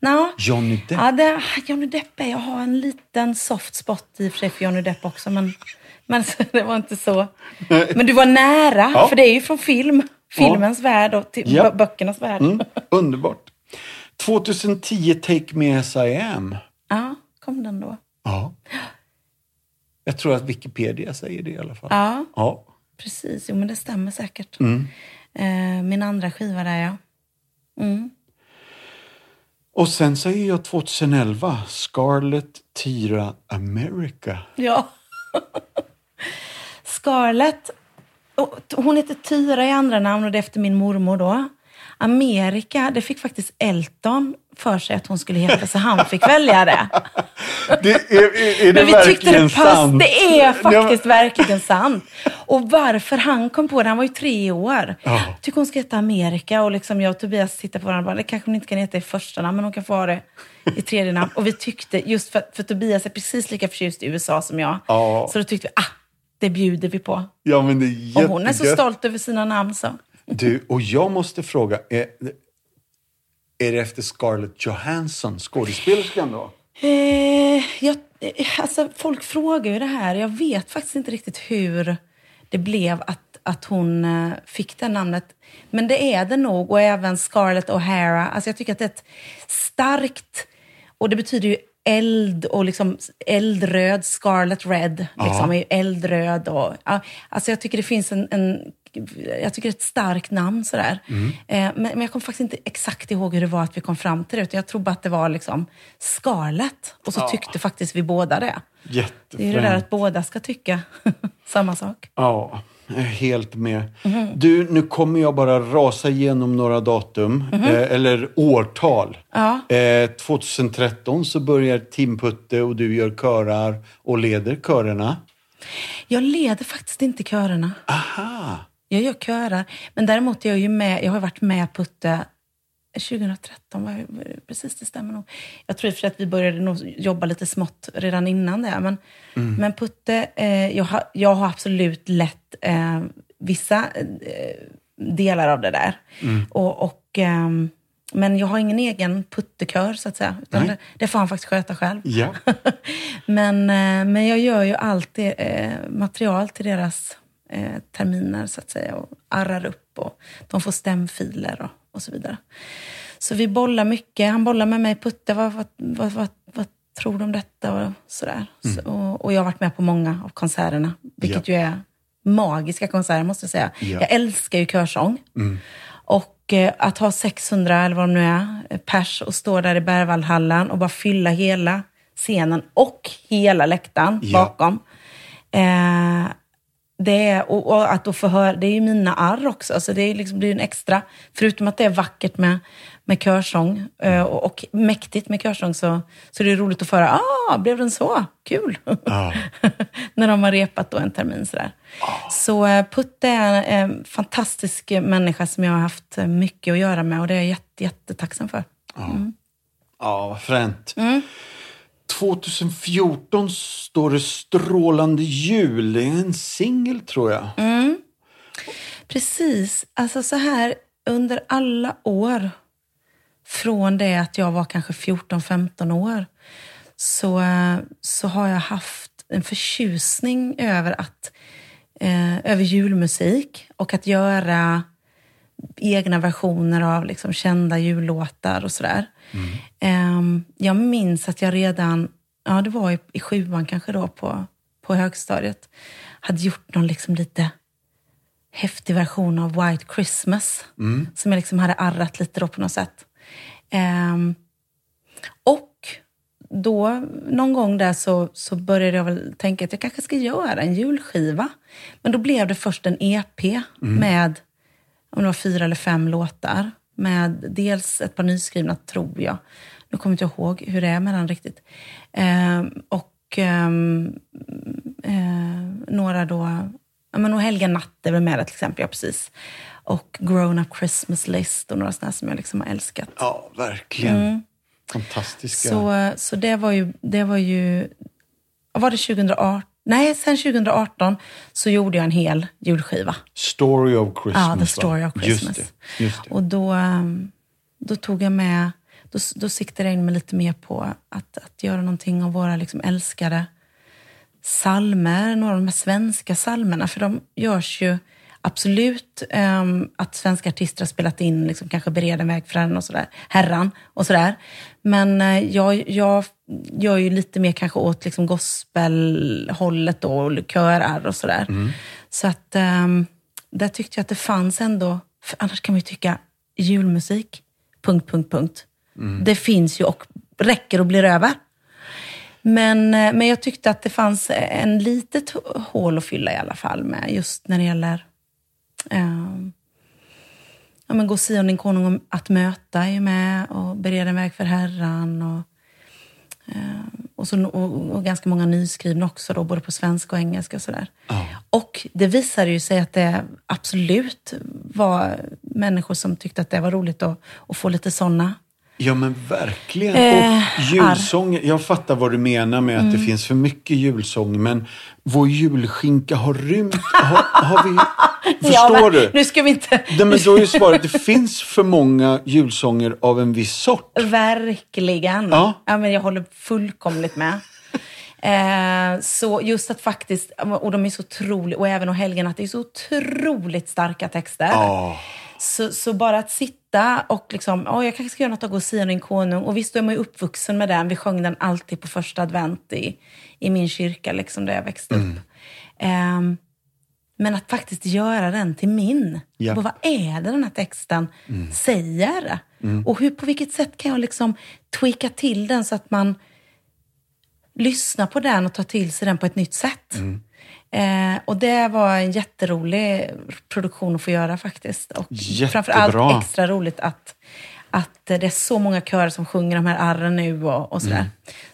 S3: Nå,
S1: Johnny Depp.
S3: Ja, det, Johnny Depp är, jag har en liten soft spot i och för sig för Johnny Depp också, men, men så, *laughs* det var inte så. Men du var nära,
S1: Ja.
S3: för det är ju från film. Filmens värld och till
S1: Ja.
S3: bö- böckernas värld.
S1: Mm, underbart. 2010 Take Me As I Am.
S3: Ja, kom den då.
S1: Ja. Jag tror att Wikipedia säger det i alla fall.
S3: Ja,
S1: Ja.
S3: precis. Jo, men det stämmer säkert.
S1: Mm.
S3: Eh, min andra skiva där, ja. Mm.
S1: Och sen säger jag 2011 Scarlett Tyra America.
S3: Ja. *laughs* Scarlett, hon heter Tyra i andra namn och det är efter min mormor då. Amerika, det fick faktiskt Elton för sig att hon skulle heta, så han fick välja det.
S1: Det är, är, är det
S3: Men vi tyckte det pass,
S1: sant?
S3: Det är faktiskt verkligen sant. Och varför han kom på det, han var ju tre år.
S1: Ja.
S3: Tycker hon ska heta Amerika och liksom jag och Tobias tittar på varandra och bara, det kanske hon inte kan heta i första namn, men hon kan få ha det i tredje namn. Och vi tyckte, just för, för Tobias är precis lika förtjust i USA som jag,
S1: Ja.
S3: så då tyckte vi, ah, det bjuder vi på.
S1: ja, men det är jättegött.
S3: Och hon är så stolt över sina namn så.
S1: Du, och jag måste fråga, är, är det efter Scarlett Johansson, skådespelerskan då?
S3: Eh, jag, eh, alltså, folk frågar ju det här. Jag vet faktiskt inte riktigt hur det blev att, att hon eh, fick det namnet. Men det är det nog. Och även Scarlett O'Hara. Alltså, jag tycker att det är ett starkt... Och det betyder ju eld och liksom eldröd, scarlet red, liksom, ju eldröd. Och, ja, alltså jag tycker det finns en, en jag tycker det är ett starkt namn sådär. Eh, men, men jag kommer faktiskt inte exakt ihåg hur det var att vi kom fram till det. Utan jag tror bara att det var liksom Scarlet. Och så tyckte faktiskt vi båda det. Det är ju det där
S1: Jättefränt.
S3: att båda ska tycka *laughs* samma sak.
S1: Ja, helt med. Du, nu kommer jag bara rasa igenom några datum, eh, eller årtal.
S3: Ja.
S1: Eh, 2013 så börjar Tim Putte och du gör körar och leder körerna.
S3: Jag leder faktiskt inte körerna.
S1: Aha!
S3: Jag gör körer. Men däremot är jag ju med, jag har varit med Putte 2013, var precis det stämmer nog. Jag tror för att vi började nog jobba lite smått redan innan det. Men, men Putte, eh, jag, har, jag har absolut lett eh, vissa eh, delar av det där. Och, och, ehm, men jag har ingen egen puttekör så att säga. Utan det, det får han faktiskt sköta själv.
S1: Ja. *laughs*
S3: Men, eh, men jag gör ju alltid eh, material till deras eh, terminer så att säga och arrar upp och de får stämfiler och, och så vidare. Så vi bollar mycket. Han bollar med mig, Putte, vad, vad, vad, vad, vad tror du om detta? Och sådär. Så, och, och jag har varit med på många av konserterna, vilket ju är magiska konserter måste jag säga.
S1: Ja.
S3: Jag älskar ju körsång. Och eh, att ha 600, eller vad de nu är, pers och stå där i Berwaldhallen och bara fylla hela scenen och hela läktaren
S1: Ja.
S3: bakom. Eh, det är, och, och att då få höra, det är ju mina arr också, så det är liksom, blir en extra, förutom att det är vackert med, med körsång eh, och, och mäktigt med körsång så, så är det roligt att få höra, ah, blev den så? Kul!
S1: Ja. *laughs*
S3: När de har repat då en termin sådär. Så eh, Putte är en fantastisk människa som jag har haft eh, mycket att göra med och det är jag jätte, jättetacksam för.
S1: Ja, vad fränt. 2014 står det Strålande jul. Det är en singel tror jag. Mm.
S3: Precis. Alltså så här, under alla år, från det att jag var kanske 14-15 år, så, så har jag haft en förtjusning över att eh, över julmusik och att göra egna versioner av liksom kända jullåtar och sådär. Ehm, jag minns att jag redan, ja det var i, i sjuan kanske då på, på högstadiet, hade gjort någon liksom lite häftig version av White Christmas. Som jag liksom hade arrat lite då på något sätt. Ehm, och då, någon gång där så, så började jag väl tänka att jag kanske ska göra en julskiva. Men då blev det först en EP med, om det var fyra eller fem låtar. Med dels ett par nyskrivna, tror jag. Nu kommer jag inte ihåg hur det är med den riktigt. Ehm, och ehm, eh, några då, ja men och Helga natt är väl med där till exempel, ja precis. Och Grown Up Christmas List och några sådana som jag liksom har älskat.
S1: Ja, verkligen. Fantastiska.
S3: Så, så det var ju, det var ju, var det 2018? Nej, sen 2018 så gjorde jag en hel julskiva.
S1: Story of Christmas.
S3: Ja, The Story of Christmas.
S1: Just det. Just det.
S3: Och då, ehm, då tog jag med, då, då siktade jag in mig lite mer på att, att göra någonting av våra liksom älskade salmer, några av de här svenska salmerna, för de görs ju absolut ehm, att svenska artister har spelat in, liksom, kanske Bereda en väg för herren och sådär, herran och sådär. Men eh, jag, jag gör ju lite mer kanske åt liksom, gospelhållet då, och körar och sådär. Så att um, där tyckte jag att det fanns ändå, för annars kan man ju tycka julmusik, punkt, punkt, punkt. Det finns ju och räcker och blir över. Men, eh, men jag tyckte att det fanns en litet hål att fylla i alla fall med just när det gäller ehm, ja, men Gå Sion din konung att möta är ju med och Bereda en väg för Herran. Och, och, så, och, och ganska många nyskrivna också, då, både på svenska och engelska. Och, sådär. och det visade ju sig att det absolut var människor som tyckte att det var roligt att, att få lite sådana
S1: Ja, men verkligen.
S3: Eh,
S1: och julsång, jag fattar vad du menar med att
S3: Mm.
S1: det finns för mycket julsång, men vår julskinka har rymt. Har, har vi... *laughs* Förstår
S3: Ja,
S1: du?
S3: Nu ska vi inte...
S1: Nej, men då är ju svaret, det finns för många julsånger av en viss sort.
S3: Verkligen.
S1: Ja.
S3: men jag håller fullkomligt med. *laughs* Eh, så just att faktiskt, och de är så otroligt, och även och helgen, att det är så otroligt starka texter.
S1: Ja.
S3: Så, så bara att sitta sitta och liksom, oh, jag kanske ska göra något av gå Sion din konung. Och visst, då är man ju uppvuxen med den. Vi sjöng den alltid på första advent i, i min kyrka, liksom, där jag växte upp. Ehm, men att faktiskt göra den till min.
S1: Ja.
S3: Vad är det den här texten säger? Och hur, på vilket sätt kan jag liksom tweaka till den så att man lyssnar på den och tar till sig den på ett nytt sätt? Eh, och det var en jätterolig produktion att få göra faktiskt. Och
S1: Jättebra.
S3: framförallt extra roligt att, att det är så många körer som sjunger de här arren nu och, och sådär.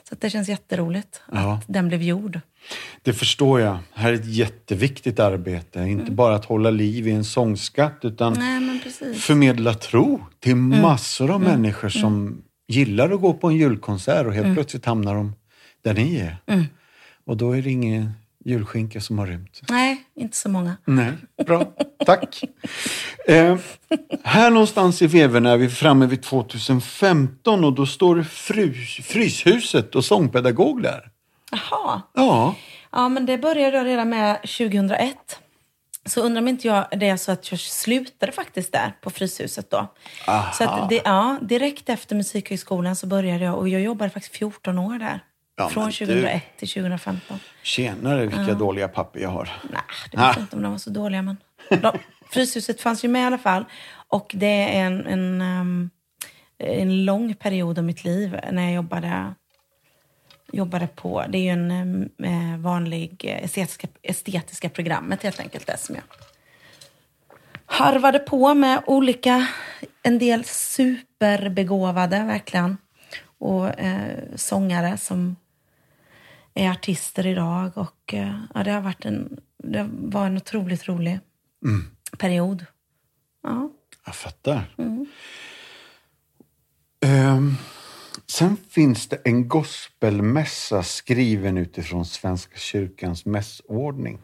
S3: Så att det känns jätteroligt
S1: Ja.
S3: att den blev gjord.
S1: Det förstår jag. Här är ett jätteviktigt arbete. Inte bara att hålla liv i en sångskatt utan
S3: Nej,
S1: förmedla tro till massor av människor som gillar att gå på en julkonsert och helt plötsligt hamnar de där ni är. Och då är det ingen julskinka som har rymt.
S3: Nej, inte så många.
S1: Nej, bra. Tack. Eh, här någonstans i veven är vi framme vid 2015 och då står frys, Fryshuset och sångpedagog där.
S3: Jaha.
S1: Ja,
S3: Ja, men det började jag redan med 2001. Så undrar om inte jag det är så att jag slutade faktiskt där på Fryshuset då.
S1: Aha.
S3: Så att det, ja, direkt efter Musikhögskolan så började jag och jag jobbade faktiskt 14 år där.
S1: Ja,
S3: Från
S1: men du-
S3: 2001 till 2015.
S1: tjenare vilka dåliga papper jag har.
S3: Nej, det vet
S1: Ah.
S3: inte om de var så dåliga. Men de, *laughs* Fryshuset fanns ju med i alla fall. Och det är en, en, ehm, en lång period av mitt liv när jag jobbade, jobbade på... Det är ju en eh, vanlig eh, estetiska, estetiska programmet helt enkelt. Det som jag harvade på med olika, en del superbegåvade verkligen. Och eh, sångare som är artister idag. Och eh, ja, det har varit en, det var en otroligt rolig period. Ja.
S1: Jag fattar. Ehm, sen finns det en gospelmässa skriven utifrån Svenska kyrkans mässordning.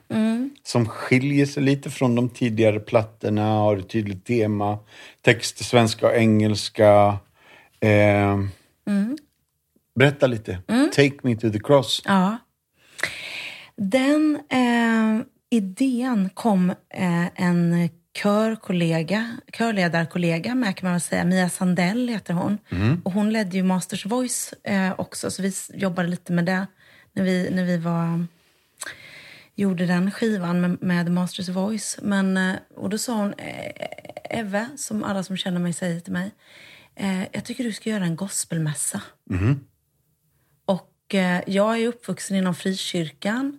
S1: Som skiljer sig lite från de tidigare plattorna, har ett tydligt tema. Texter svenska och engelska. Ehm, Berätta lite. Take me to the cross.
S3: ja. Den eh, idén kom eh, en körkollega, körledarkollega med kan man väl säga. Mia Sandell heter hon. Och hon ledde ju Masters Voice eh, också, så vi jobbade lite med det när vi, när vi var gjorde den skivan med, med Masters Voice. Men, eh, och då sa hon, eh, Eve, som alla som känner mig säger till mig, eh, jag tycker du ska göra en gospelmässa. Eh, jag är uppvuxen inom frikyrkan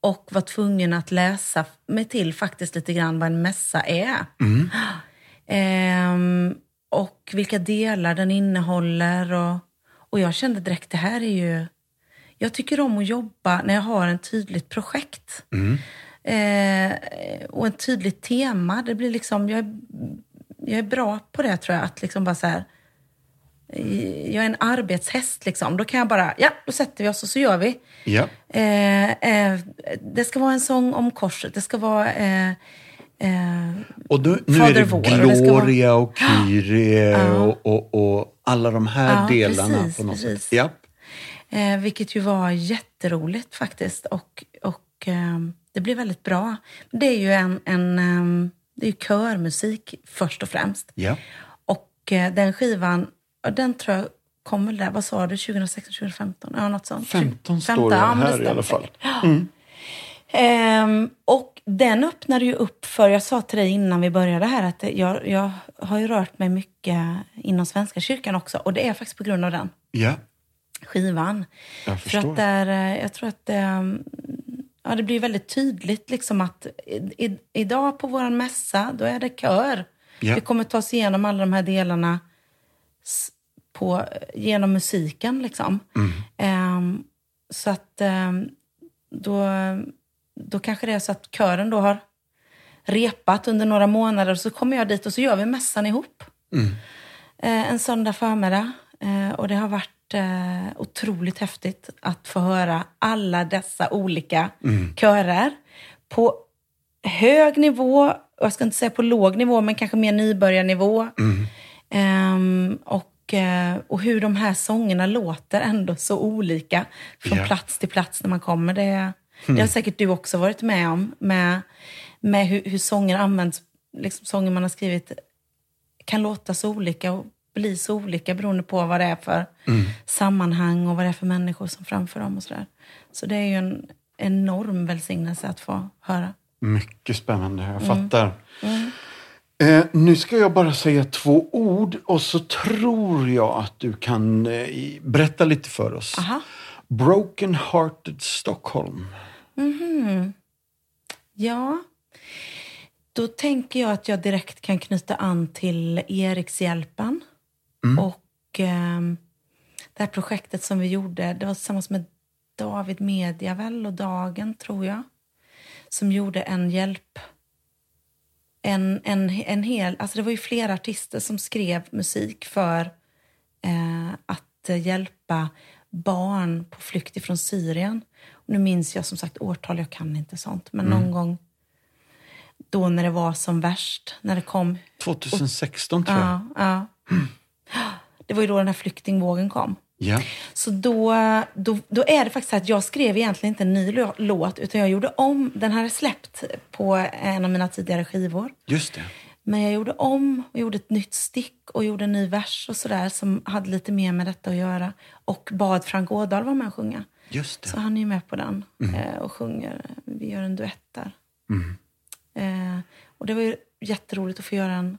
S3: och var tvungen att läsa mig till faktiskt lite grann vad en mässa är. *gasps* Ehm, och vilka delar den innehåller. Och, och jag kände direkt, det här är ju... Jag tycker om att jobba när jag har en tydligt projekt. Eh, och ett tydligt tema. Det blir liksom, jag, är, jag är bra på det tror jag. Att liksom bara så här, jag är en arbetshäst liksom. Då kan jag bara, ja, då sätter vi oss och så gör vi.
S1: Ja.
S3: Eh, eh, det ska vara en sång om korset. Det ska vara... Eh, eh,
S1: Och nu, nu är det
S3: vår, och det ska vara-
S1: Gloria och Kyrie och, och, och alla de här
S3: Ja,
S1: delarna
S3: precis,
S1: på något
S3: precis.
S1: sätt. Ja.
S3: Eh, vilket ju var jätteroligt faktiskt. Och, och eh, det blev väldigt bra. Det är ju en, en det är körmusik först och främst.
S1: Ja.
S3: Och den skivan, ja, den tror jag kom väl där, vad sa du, 2016, 2015? Ja, något sånt.
S1: 15 står det
S3: ja,
S1: här i alla fall.
S3: säkert. Ehm, och den öppnade ju upp för, jag sa till dig innan vi började här, att jag, jag har ju rört mig mycket inom Svenska kyrkan också. Och det är faktiskt på grund av den
S1: Ja,
S3: skivan.
S1: jag
S3: För
S1: förstår.
S3: att där, eh, jag tror att det, ja, det blir väldigt tydligt liksom att i, idag på vår mässa, då är det kör.
S1: Ja.
S3: Vi kommer ta oss igenom alla de här delarna på, genom musiken. Liksom.
S1: Mm.
S3: Ehm, så att ehm, då, då kanske det är så att kören då har repat under några månader och så kommer jag dit och så gör vi mässan ihop. Eh, en söndag förmiddag. Eh, och det har varit eh, otroligt häftigt att få höra alla dessa olika körer på hög nivå, jag ska inte säga på låg nivå, men kanske mer nybörjarnivå. Ehm, och, eh, och hur de här sångerna låter ändå så olika från
S1: Ja.
S3: plats till plats när man kommer. Det, det har säkert du också varit med om, med, med hur, hur sånger används, liksom sånger man har skrivit kan låta så olika och bli så olika beroende på vad det är för sammanhang och vad det är för människor som framför dem och sådär. Så det är ju en enorm välsignelse att få höra.
S1: Mycket spännande, jag fattar. Eh, nu ska jag bara säga två ord och så tror jag att du kan eh, berätta lite för oss.
S3: Aha.
S1: Broken Hearted Stockholm.
S3: Ja, då tänker jag att jag direkt kan knyta an till Erikshjälpen. Och ehm, det här projektet som vi gjorde, det var tillsammans med David Media väl och Dagen tror jag. Som gjorde en hjälp. En, en, en hel, alltså det var ju flera artister som skrev musik för eh, att hjälpa barn på flykt ifrån Syrien. Och nu minns jag som sagt årtal, jag kan inte sånt. Men någon gång då när det var som värst, när det kom
S1: 2016 tror jag.
S3: Ja, ja. Det var ju då den här flyktingvågen kom.
S1: Ja.
S3: Så då, då, då är det faktiskt så att jag skrev egentligen inte en ny lå- låt, utan jag gjorde om, den här är släppt på en av mina tidigare skivor.
S1: Just det.
S3: Men jag gjorde om och gjorde ett nytt stick och gjorde en ny vers och sådär som hade lite mer med detta att göra. Och bad Frank Ådahl vara med och sjunga.
S1: Just det.
S3: Så han är ju med på den eh, och sjunger. Vi gör en duett där. Eh, och det var ju jätteroligt att få göra en,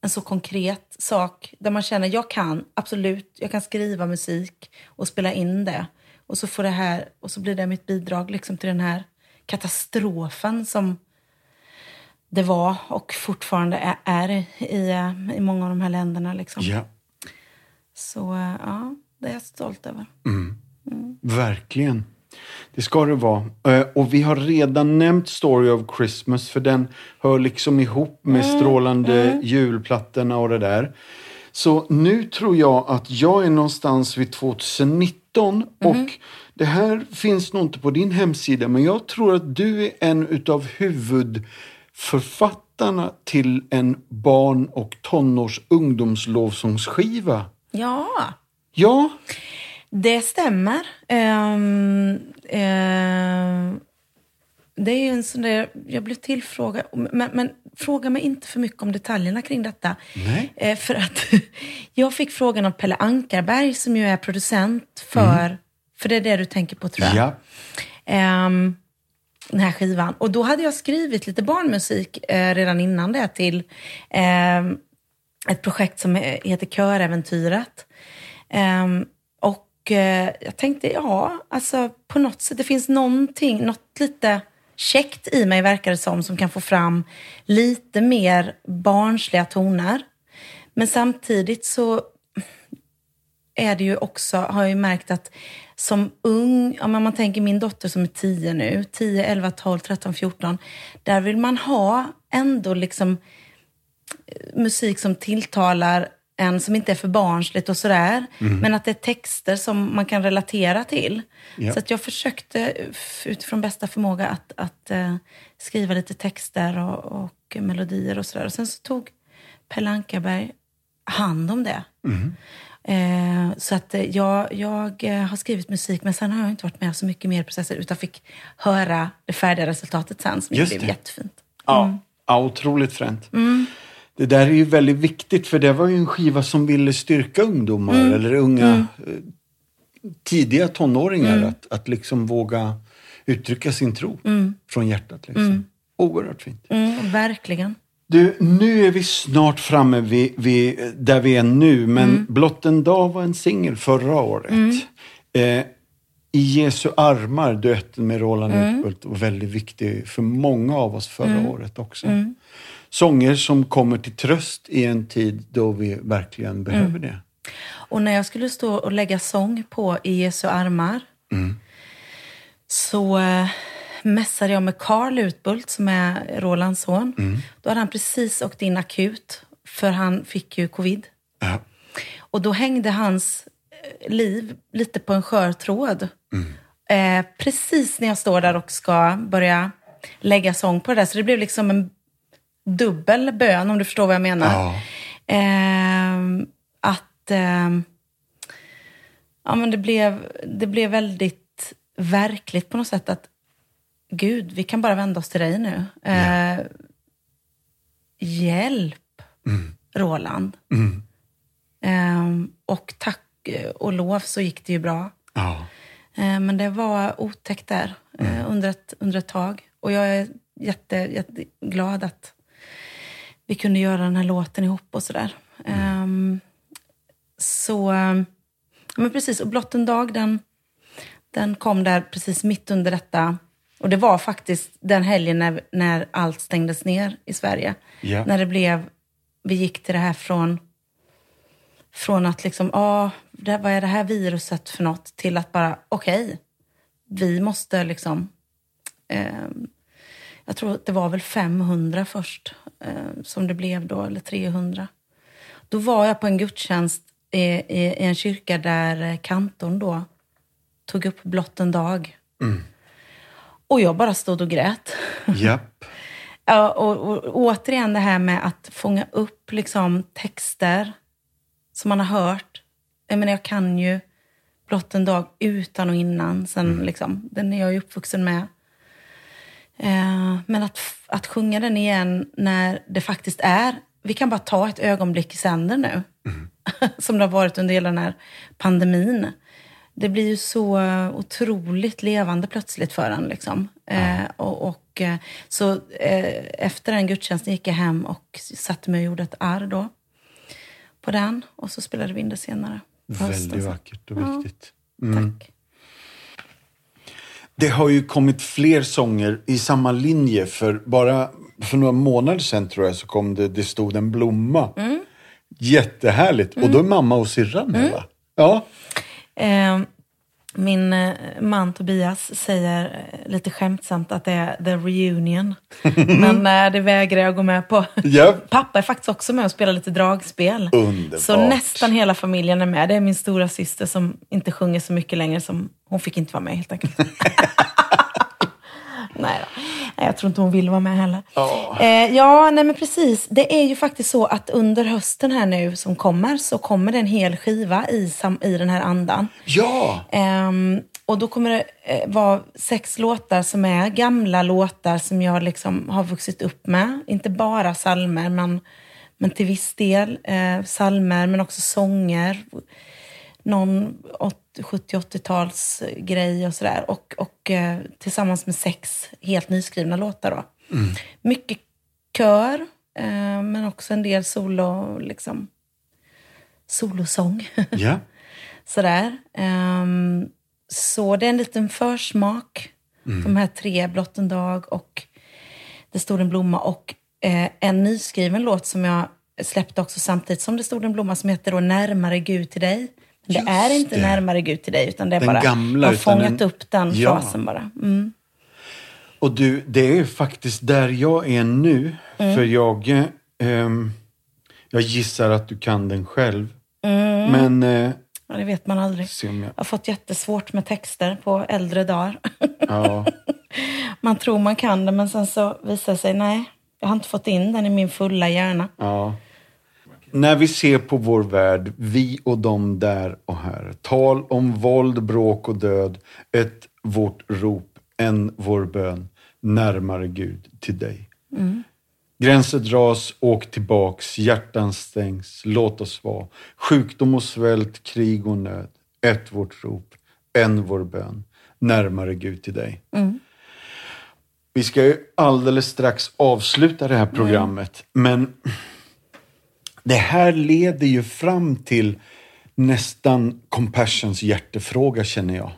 S3: en så konkret sak där man känner jag kan absolut, jag kan skriva musik och spela in det. Och så, får det här, och så blir det mitt bidrag liksom till den här katastrofen som det var och fortfarande är, är i, i många av de här länderna. Liksom.
S1: Ja.
S3: Så eh, ja, det är jag stolt över.
S1: Verkligen. Det ska det vara. Eh, Och vi har redan nämnt Story of Christmas för den hör liksom ihop med strålande julplattorna och det där. Så nu tror jag att jag är någonstans vid 2019 och det här finns nog inte på din hemsida men jag tror att du är en utav huvudförfattarna till en barn och tonårs ungdomslovsångsskiva.
S3: Ja,
S1: Ja,
S3: Det stämmer. Ehm, ehm, det är ju en sån där, jag blev tillfrågad, men, men fråga mig inte för mycket om detaljerna kring detta. Eh, för att *laughs* jag fick frågan av Pelle Ankarberg som ju är producent för, för det är det du tänker på tror jag.
S1: ja.
S3: Ehm, den här skivan. Och då hade jag skrivit lite barnmusik eh, redan innan det till ehm, ett projekt som he- heter Köräventyret. Ehm, och eh, jag tänkte, ja, alltså på något sätt, det finns någonting, något lite käckt i mig verkar det som, som kan få fram lite mer barnsliga toner. Men samtidigt så är det ju också, har jag ju märkt att som ung, om man tänker min dotter som är 10 nu, 10, 11, 12, 13, 14, där vill man ha ändå liksom eh, musik som tilltalar en, som inte är för barnsligt och sådär, men att det är texter som man kan relatera till.
S1: Ja.
S3: Så att jag försökte utifrån bästa förmåga att, att eh, skriva lite texter och, och melodier och sådär. Och sen så tog Pelle Ankarberg hand om det. Eh, så att eh, jag, jag eh, har skrivit musik, men sen har jag inte varit med så mycket mer i processen, utan fick höra det färdiga resultatet sen, som ju
S1: Just
S3: blev
S1: det.
S3: jättefint.
S1: Ja, ja otroligt fränt. Det där är ju väldigt viktigt för det var ju en skiva som ville styrka ungdomar eller unga eh, tidiga tonåringar att, att liksom våga uttrycka sin tro från hjärtat. Liksom. Oerhört fint.
S3: Mm, verkligen.
S1: Du, nu är vi snart framme vid, vid där vi är nu, men
S3: Mm.
S1: Blott en dag var en singel förra året. Eh, I Jesu armar, duetten med Roland
S3: Mm.
S1: Utbult, var väldigt viktig för många av oss förra året också.
S3: Mm.
S1: Sånger som kommer till tröst i en tid då vi verkligen behöver
S3: Mm.
S1: det.
S3: Och när jag skulle stå och lägga sång på I Jesu armar så eh, mässade jag med Carl Utbult som är Rolands son. Då hade han precis åkt in akut för han fick ju covid.
S1: Ja.
S3: Och då hängde hans eh, liv lite på en skör tråd. Eh, precis när jag står där och ska börja lägga sång på det där. Så det blev liksom en dubbel bön om du förstår vad jag menar.
S1: Ja.
S3: Ehm, att ehm, ja, men det, blev, det blev väldigt verkligt på något sätt att Gud, vi kan bara vända oss till dig nu. Eh, Hjälp! Roland. Ehm, och tack och lov så gick det ju bra.
S1: Ja.
S3: Eh, Men det var otäckt där eh, under, ett, under ett tag. Och jag är jätte, jätteglad att vi kunde göra den här låten ihop och sådär. Ehm, så, eh, men precis, och Blott en dag den, den kom där precis mitt under detta. Och det var faktiskt den helgen när, när allt stängdes ner i Sverige.
S1: Ja.
S3: När det blev, vi gick till det här från från att liksom, ah, det, vad är det här viruset för något? Till att bara, okej, vi måste liksom... ehm, jag tror det var väl 500 först eh, som det blev då, eller 300. Då var jag på en gudstjänst i, i, i en kyrka där eh, kantorn då tog upp blott en dag. Och jag bara stod och grät. *laughs*
S1: Japp.
S3: Ja, och, och, och återigen det här med att fånga upp liksom texter som man har hört. Jag menar, jag kan ju blott en dag utan och innan. Sen, liksom, den är jag ju uppvuxen med. Eh, men att, att sjunga den igen när det faktiskt är... Vi kan bara ta ett ögonblick i sänder nu. *laughs* som det har varit under hela den här pandemin. Det blir ju så otroligt levande plötsligt för en. Liksom. Eh, och, och, eh, så eh, efter den gudstjänsten gick jag hem och satte mig och gjorde ett arr då på den. Och så spelade vi in det senare. hösten
S1: Väldigt vackert och
S3: Ja.
S1: viktigt.
S3: Tack.
S1: Det har ju kommit fler sånger i samma linje. För bara för några månader sedan tror jag så kom det Det stod en blomma.
S3: Mm.
S1: Jättehärligt. Och då är mamma och syrran med va? Ja.
S3: Eh, min eh, man Tobias säger eh, lite skämtsamt att det är the reunion. *laughs* Men eh, det vägrar jag gå med på.
S1: Ja.
S3: Pappa är faktiskt också med och spelar lite dragspel.
S1: Underbart.
S3: Så nästan hela familjen är med. Det är min stora syster som inte sjunger så mycket längre. Som, hon fick inte vara med helt enkelt. *laughs* nej då. Nej, jag tror inte hon vill vara med heller. Eh, ja, nej men precis. Det är ju faktiskt så att under hösten här nu som kommer så kommer det en hel skiva i, sam, i den här andan.
S1: Ja.
S3: Ehm, och då kommer det eh, vara sex låtar som är gamla låtar som jag liksom har vuxit upp med. Inte bara salmer men, men till viss del eh, salmer men också sånger. Någon 70-80-tals grej och sådär. Och, och eh, tillsammans med sex helt nyskrivna låtar. Då. Mycket kör eh, men också en del solo, liksom, solosång. *laughs*
S1: Ja.
S3: Sådär. Ehm, så det är en liten försmak. De här tre, Blott en dag och Det stod en blomma och eh, en nyskriven låt som jag släppte också samtidigt som Det stod en blomma som heter då Närmare Gud till dig. Det
S1: Just
S3: är inte
S1: det.
S3: närmare Gud till dig utan det är
S1: Den
S3: bara,
S1: gamla,
S3: har fångat
S1: den-
S3: upp den
S1: Ja.
S3: frasen bara. Mm.
S1: Och du, det är faktiskt där jag är nu.
S3: Mm.
S1: För jag, eh, jag gissar att du kan den själv.
S3: Mm.
S1: Men, eh,
S3: Ja, det vet man aldrig.
S1: jag...
S3: Jag har fått jättesvårt med texter på äldre dagar.
S1: Ja. *laughs*
S3: man tror man kan det men sen så visar det sig, nej, jag har inte fått in den i min fulla hjärna.
S1: Ja. När vi ser på vår värld, vi och de där och här. Tal om våld, bråk och död. Ett vårt rop, en vår bön. Närmare Gud till dig. Gränser dras, åk tillbaks, hjärtan stängs, låt oss vara. Sjukdom och svält, krig och nöd. Ett vårt rop, en vår bön. Närmare Gud till dig. Vi ska ju alldeles strax avsluta det här programmet. Men det här leder ju fram till nästan Compassions hjärtefråga känner jag.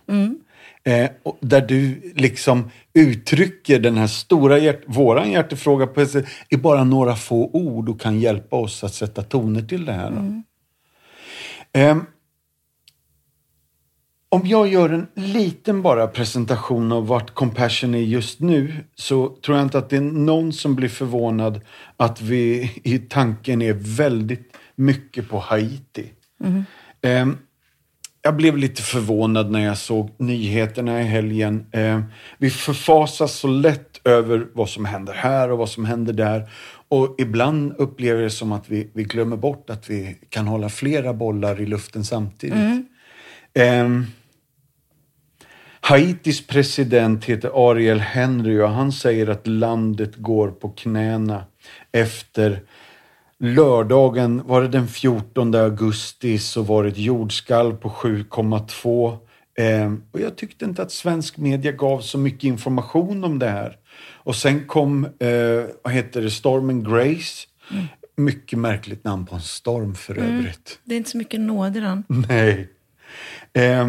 S1: Eh, och där du liksom uttrycker den här stora hjärt våran hjärtefråga på ett sätt, i bara några få ord och kan hjälpa oss att sätta toner till det här. då. Ehm, om jag gör en liten bara presentation av vart Compassion är just nu så tror jag inte att det är någon som blir förvånad att vi i tanken är väldigt mycket på Haiti. Ehm, jag blev lite förvånad när jag såg nyheterna i helgen. Ehm, vi förfasas så lätt över vad som händer här och vad som händer där. Och ibland upplever det som att vi, vi glömmer bort att vi kan hålla flera bollar i luften samtidigt. Ehm, Haitis president heter Ariel Henry och han säger att landet går på knäna efter lördagen, var det den 14 augusti, så var det ett jordskalv på 7,2. Eh, och jag tyckte inte att svensk media gav så mycket information om det här. Och sen kom, eh, vad heter det, stormen Grace. Mm. Mycket märkligt namn på en storm för mm. övrigt.
S3: Det är inte så mycket nåd i den.
S1: Nej. Eh,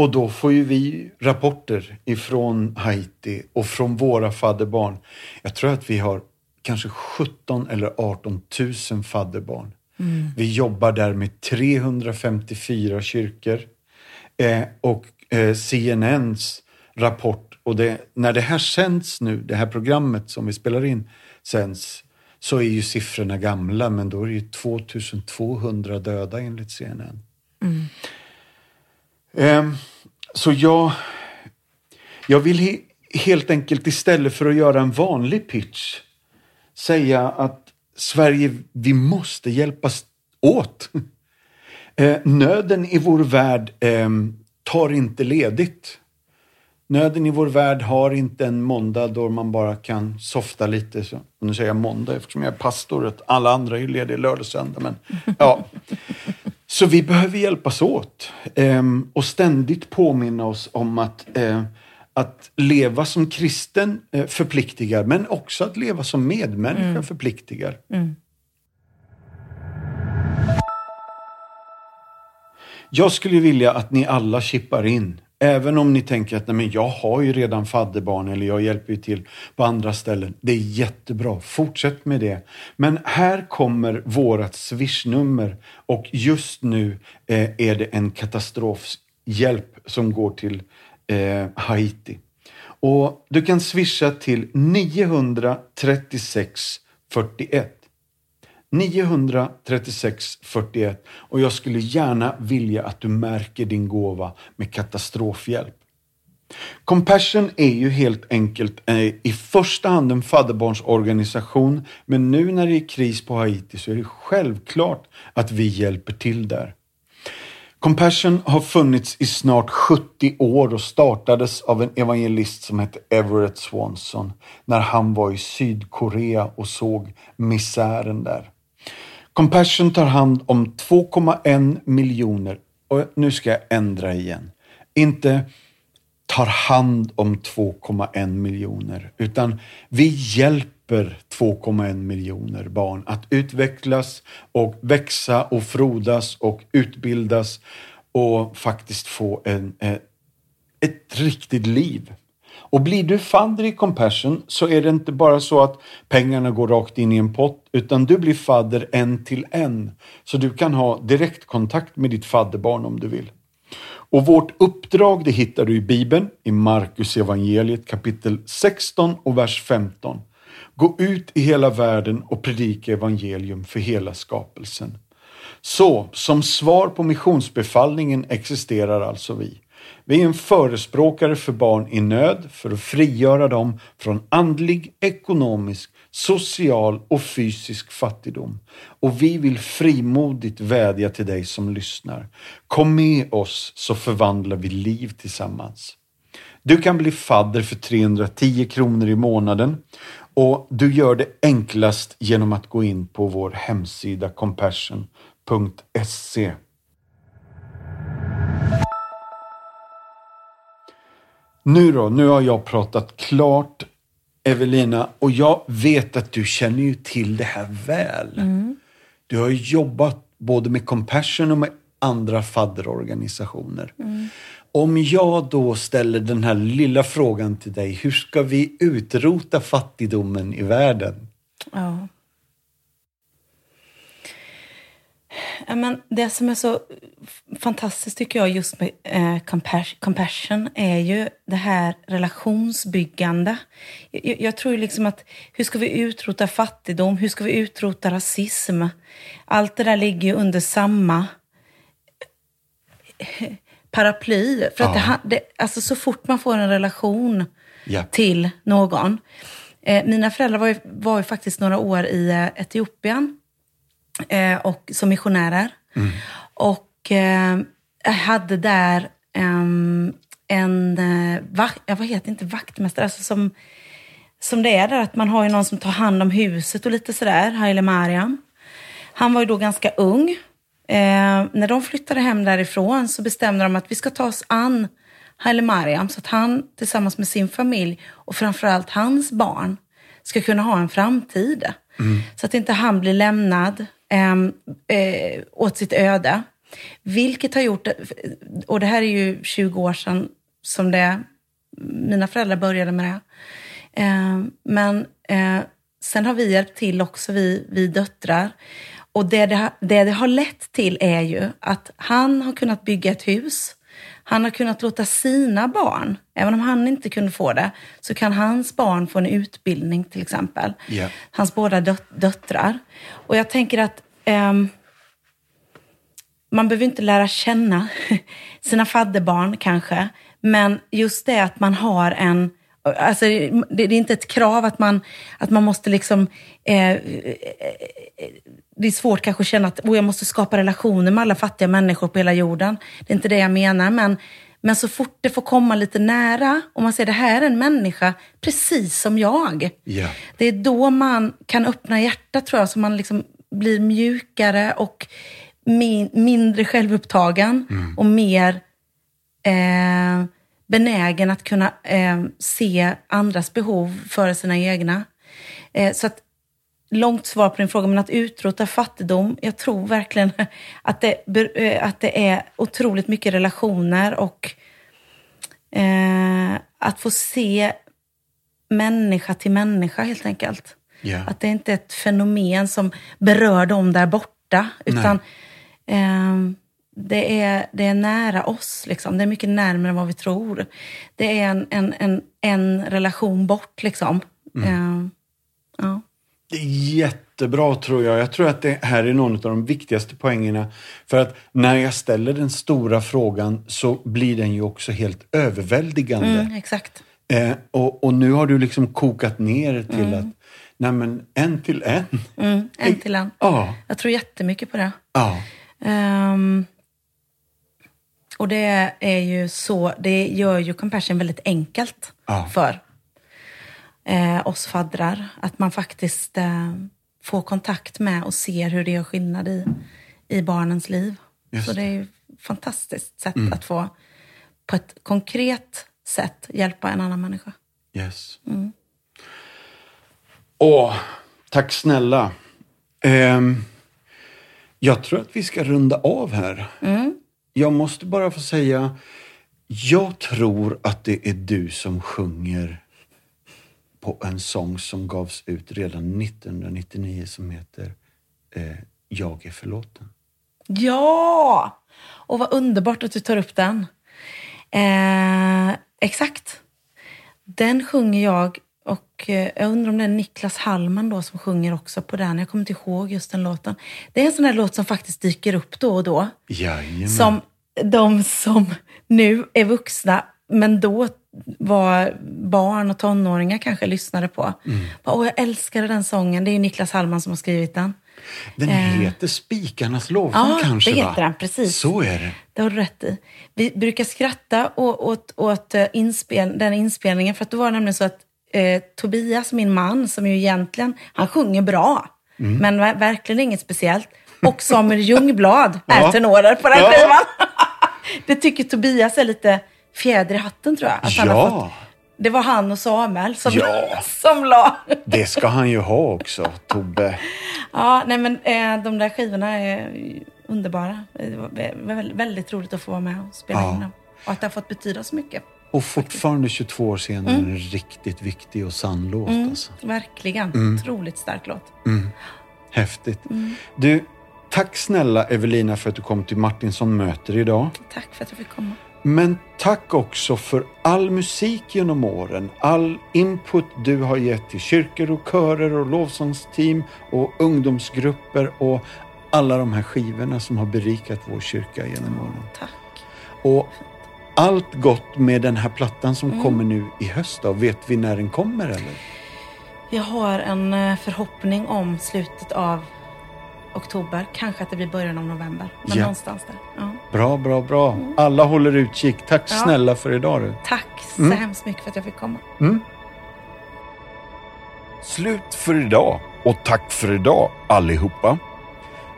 S1: och då får ju vi rapporter ifrån Haiti och från våra fadderbarn. Jag tror att vi har kanske 17 eller 18 000 fadderbarn. Mm. Vi jobbar där med 354 kyrkor. Eh, och eh, CNNs rapport, och det, när det här sänds nu, det här programmet som vi spelar in sänds, så är ju siffrorna gamla, men då är det ju 2200 döda enligt CNN. Mm. Eh, så jag, jag vill he, helt enkelt istället för att göra en vanlig pitch säga att Sverige, vi måste hjälpas åt. *laughs* Eh, nöden i vår värld eh, tar inte ledigt. Nöden i vår värld har inte en måndag då man bara kan softa lite. Så, nu säger jag måndag eftersom jag är pastor. Alla andra är lediga lördag och söndag. Men, ja. Så vi behöver hjälpas åt eh, och ständigt påminna oss om att, eh, att leva som kristen eh, förpliktigar, men också att leva som medmänniska mm. förpliktigar. Mm. Jag skulle vilja att ni alla chippar in Även om ni tänker att Nej, men jag har ju redan fadderbarn eller jag hjälper ju till på andra ställen. Det är jättebra. Fortsätt med det. Men här kommer vårat swishnummer och just nu eh, är det en katastrofhjälp som går till eh, Haiti. Och du kan swisha till 936 41. 936 41 och jag skulle gärna vilja att du märker din gåva med katastrofhjälp. Compassion är ju helt enkelt eh, i första hand en fadderbarnsorganisation men nu när det är kris på Haiti så är det självklart att vi hjälper till där. Compassion har funnits i snart 70 år och startades av en evangelist som hette Everett Swanson när han var i Sydkorea och såg misären där. Compassion tar hand om 2,1 miljoner, och nu ska jag ändra igen. Inte tar hand om 2,1 miljoner, utan vi hjälper 2,1 miljoner barn att utvecklas och växa och frodas och utbildas och faktiskt få en, eh, ett riktigt liv. Och blir du fadder i Compassion så är det inte bara så att pengarna går rakt in i en pott, utan du blir fadder en till en. Så du kan ha direktkontakt med ditt fadderbarn om du vill. Och vårt uppdrag det hittar du i Bibeln, i Markus evangeliet kapitel 16 och vers 15. Gå ut i hela världen och predika evangelium för hela skapelsen. Så, som svar på missionsbefallningen existerar alltså vi. Vi är en förespråkare för barn i nöd för att frigöra dem från andlig, ekonomisk, social och fysisk fattigdom. Och vi vill frimodigt vädja till dig som lyssnar. Kom med oss så förvandlar vi liv tillsammans. Du kan bli fadder för 310 kronor i månaden och du gör det enklast genom att gå in på vår hemsida compassion.se. Nu då, nu har jag pratat klart Evelina och jag vet att du känner ju till det här väl. Mm. Du har jobbat både med Compassion och med andra fadderorganisationer. Mm. Om jag då ställer den här lilla frågan till dig, hur ska vi utrota fattigdomen i världen?
S3: Ja. Ja, men det som är så fantastiskt tycker jag just med eh, compassion är ju det här relationsbyggande. Jag, jag, tror liksom att hur ska vi utrota fattigdom? Hur ska vi utrota rasism? Allt det där ligger ju under samma paraply. För att ja. det, det, alltså så fort man får en relation ja. till någon. Eh, mina föräldrar var ju, var ju faktiskt några år i eh, Etiopien eh, och, som missionärer. Mm. Och eh, jag hade där ehm, en, eh, vak, vad heter inte vaktmästare, alltså som som det är där, att man har ju någon som tar hand om huset och lite sådär, Haile Mariam. Han var ju då ganska ung. Eh, när de flyttade hem därifrån så bestämde de att vi ska ta oss an Haile Mariam så att han tillsammans med sin familj och framförallt hans barn ska kunna ha en framtid. Mm. Så att inte han blir lämnad Ehm, eh, åt sitt öde. Vilket har gjort, och det här är ju 20 år sedan som det, mina föräldrar började med det. Eh, men eh, sen har vi hjälpt till också, vi, vi döttrar. Och det det, det det har lett till är ju att han har kunnat bygga ett hus. Han har kunnat låta sina barn, även om han inte kunde få det, så kan hans barn få en utbildning till exempel.
S1: Yeah.
S3: Hans båda döt döttrar. Och jag tänker att um, man behöver inte lära känna *laughs* sina fadderbarn kanske, men just det att man har en Alltså, det, är inte ett krav att man, att man måste liksom... Eh, det är svårt kanske att känna att oh, jag måste skapa relationer med alla fattiga människor på hela jorden. Det är inte det jag menar. Men, men så fort det får komma lite nära och man ser det här är en människa precis som jag.
S1: Yeah.
S3: Det är då man kan öppna hjärtat tror jag, så man liksom blir mjukare och min, mindre självupptagen mm. och mer eh, benägen att kunna eh, se andras behov före sina egna. Eh, så att, långt svar på din fråga, men att utrota fattigdom, jag tror verkligen *laughs* att det, eh, att det är otroligt mycket relationer och eh, att få se människa till människa helt enkelt.
S1: Yeah.
S3: Att det inte är ett fenomen som berör dem där borta, utan eh, det är, det är nära oss. Liksom. Det är mycket närmare än vad vi tror. Det är en, en, en, en relation bort. Liksom. Mm. Uh, ja.
S1: Det är jättebra tror jag. Jag tror att det här är någon av de viktigaste poängerna. För att när jag ställer den stora frågan så blir den ju också helt överväldigande.
S3: Mm, exakt.
S1: Eh, och, och, nu har du liksom kokat ner till mm. att nej men en till en.
S3: Mm, en till en.
S1: Ja.
S3: Jag tror jättemycket på det.
S1: Ja.
S3: Um, och det är ju så, det gör ju compassion väldigt enkelt
S1: ja.
S3: för eh, oss faddrar. Att man faktiskt eh, får kontakt med och ser hur det gör skillnad i, i barnens liv.
S1: Just
S3: så det är ju ett fantastiskt sätt
S1: mm.
S3: att få på ett konkret sätt hjälpa en annan människa.
S1: Yes.
S3: Mm.
S1: Åh, tack snälla. Um, jag tror att vi ska runda av här.
S3: Mm
S1: jag måste bara få säga, jag tror att det är du som sjunger på en sång som gavs ut redan 1999 som heter eh, Jag är förlåten.
S3: Ja! Och vad underbart att du tar upp den. Eh, exakt. Den sjunger jag och eh, jag undrar om det är Niklas Hallman då som sjunger också på den. Jag kommer inte ihåg just den låten. Det är en sån där låt som faktiskt dyker upp då och då.
S1: Jajamän.
S3: Som de som nu är vuxna, men då var barn och tonåringar kanske lyssnade på.
S1: Mm.
S3: Åh, jag älskade den sången. Det är Niklas Hallman som har skrivit den.
S1: Den eh. heter Spikarnas lovsång
S3: ja,
S1: kanske?
S3: Ja, det heter den. Precis.
S1: Så är det.
S3: Det har du rätt i. Vi brukar skratta åt, åt, åt eh, inspel, den inspelningen, för att då var det nämligen så att eh, Tobias, min man, som ju egentligen, han sjunger bra, mm. men verkligen inget speciellt. Och Samuel Ljungblad *laughs* är ja. tenorer på den ja. skivan. *laughs* det tycker Tobias är lite fjäder i hatten tror jag. Att
S1: ja.
S3: han har fått, det var han och Samuel som,
S1: ja. *laughs*
S3: som la.
S1: det ska han ju ha också, Tobbe.
S3: Ja, nej men eh, de där skivorna är underbara. Det var väldigt, väldigt roligt att få vara med och spela ja. in dem. Och att det har fått betyda så mycket.
S1: Och fortfarande 22 år senare mm. en riktigt viktig och sann låt.
S3: Mm,
S1: alltså.
S3: Verkligen. Mm. Otroligt stark låt.
S1: Mm. Häftigt.
S3: Mm.
S1: Du, Tack snälla Evelina för att du kom till Martinsson möter idag.
S3: Tack för att jag fick komma.
S1: Men tack också för all musik genom åren, all input du har gett till kyrkor och körer och lovsångsteam och ungdomsgrupper och alla de här skivorna som har berikat vår kyrka genom åren.
S3: Tack.
S1: Och allt gott med den här plattan som mm. kommer nu i höst då. Vet vi när den kommer eller?
S3: Jag har en eh, förhoppning om slutet av oktober. Kanske att det blir början av november. Men ja. någonstans där. Ja.
S1: Bra, bra, bra. Mm. Alla håller utkik. Tack
S3: ja.
S1: snälla för idag du.
S3: Tack så mm. hemskt mycket för att jag fick komma.
S1: Mm. Slut för idag och tack för idag allihopa.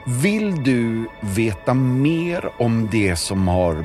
S1: Vill du veta mer om det som har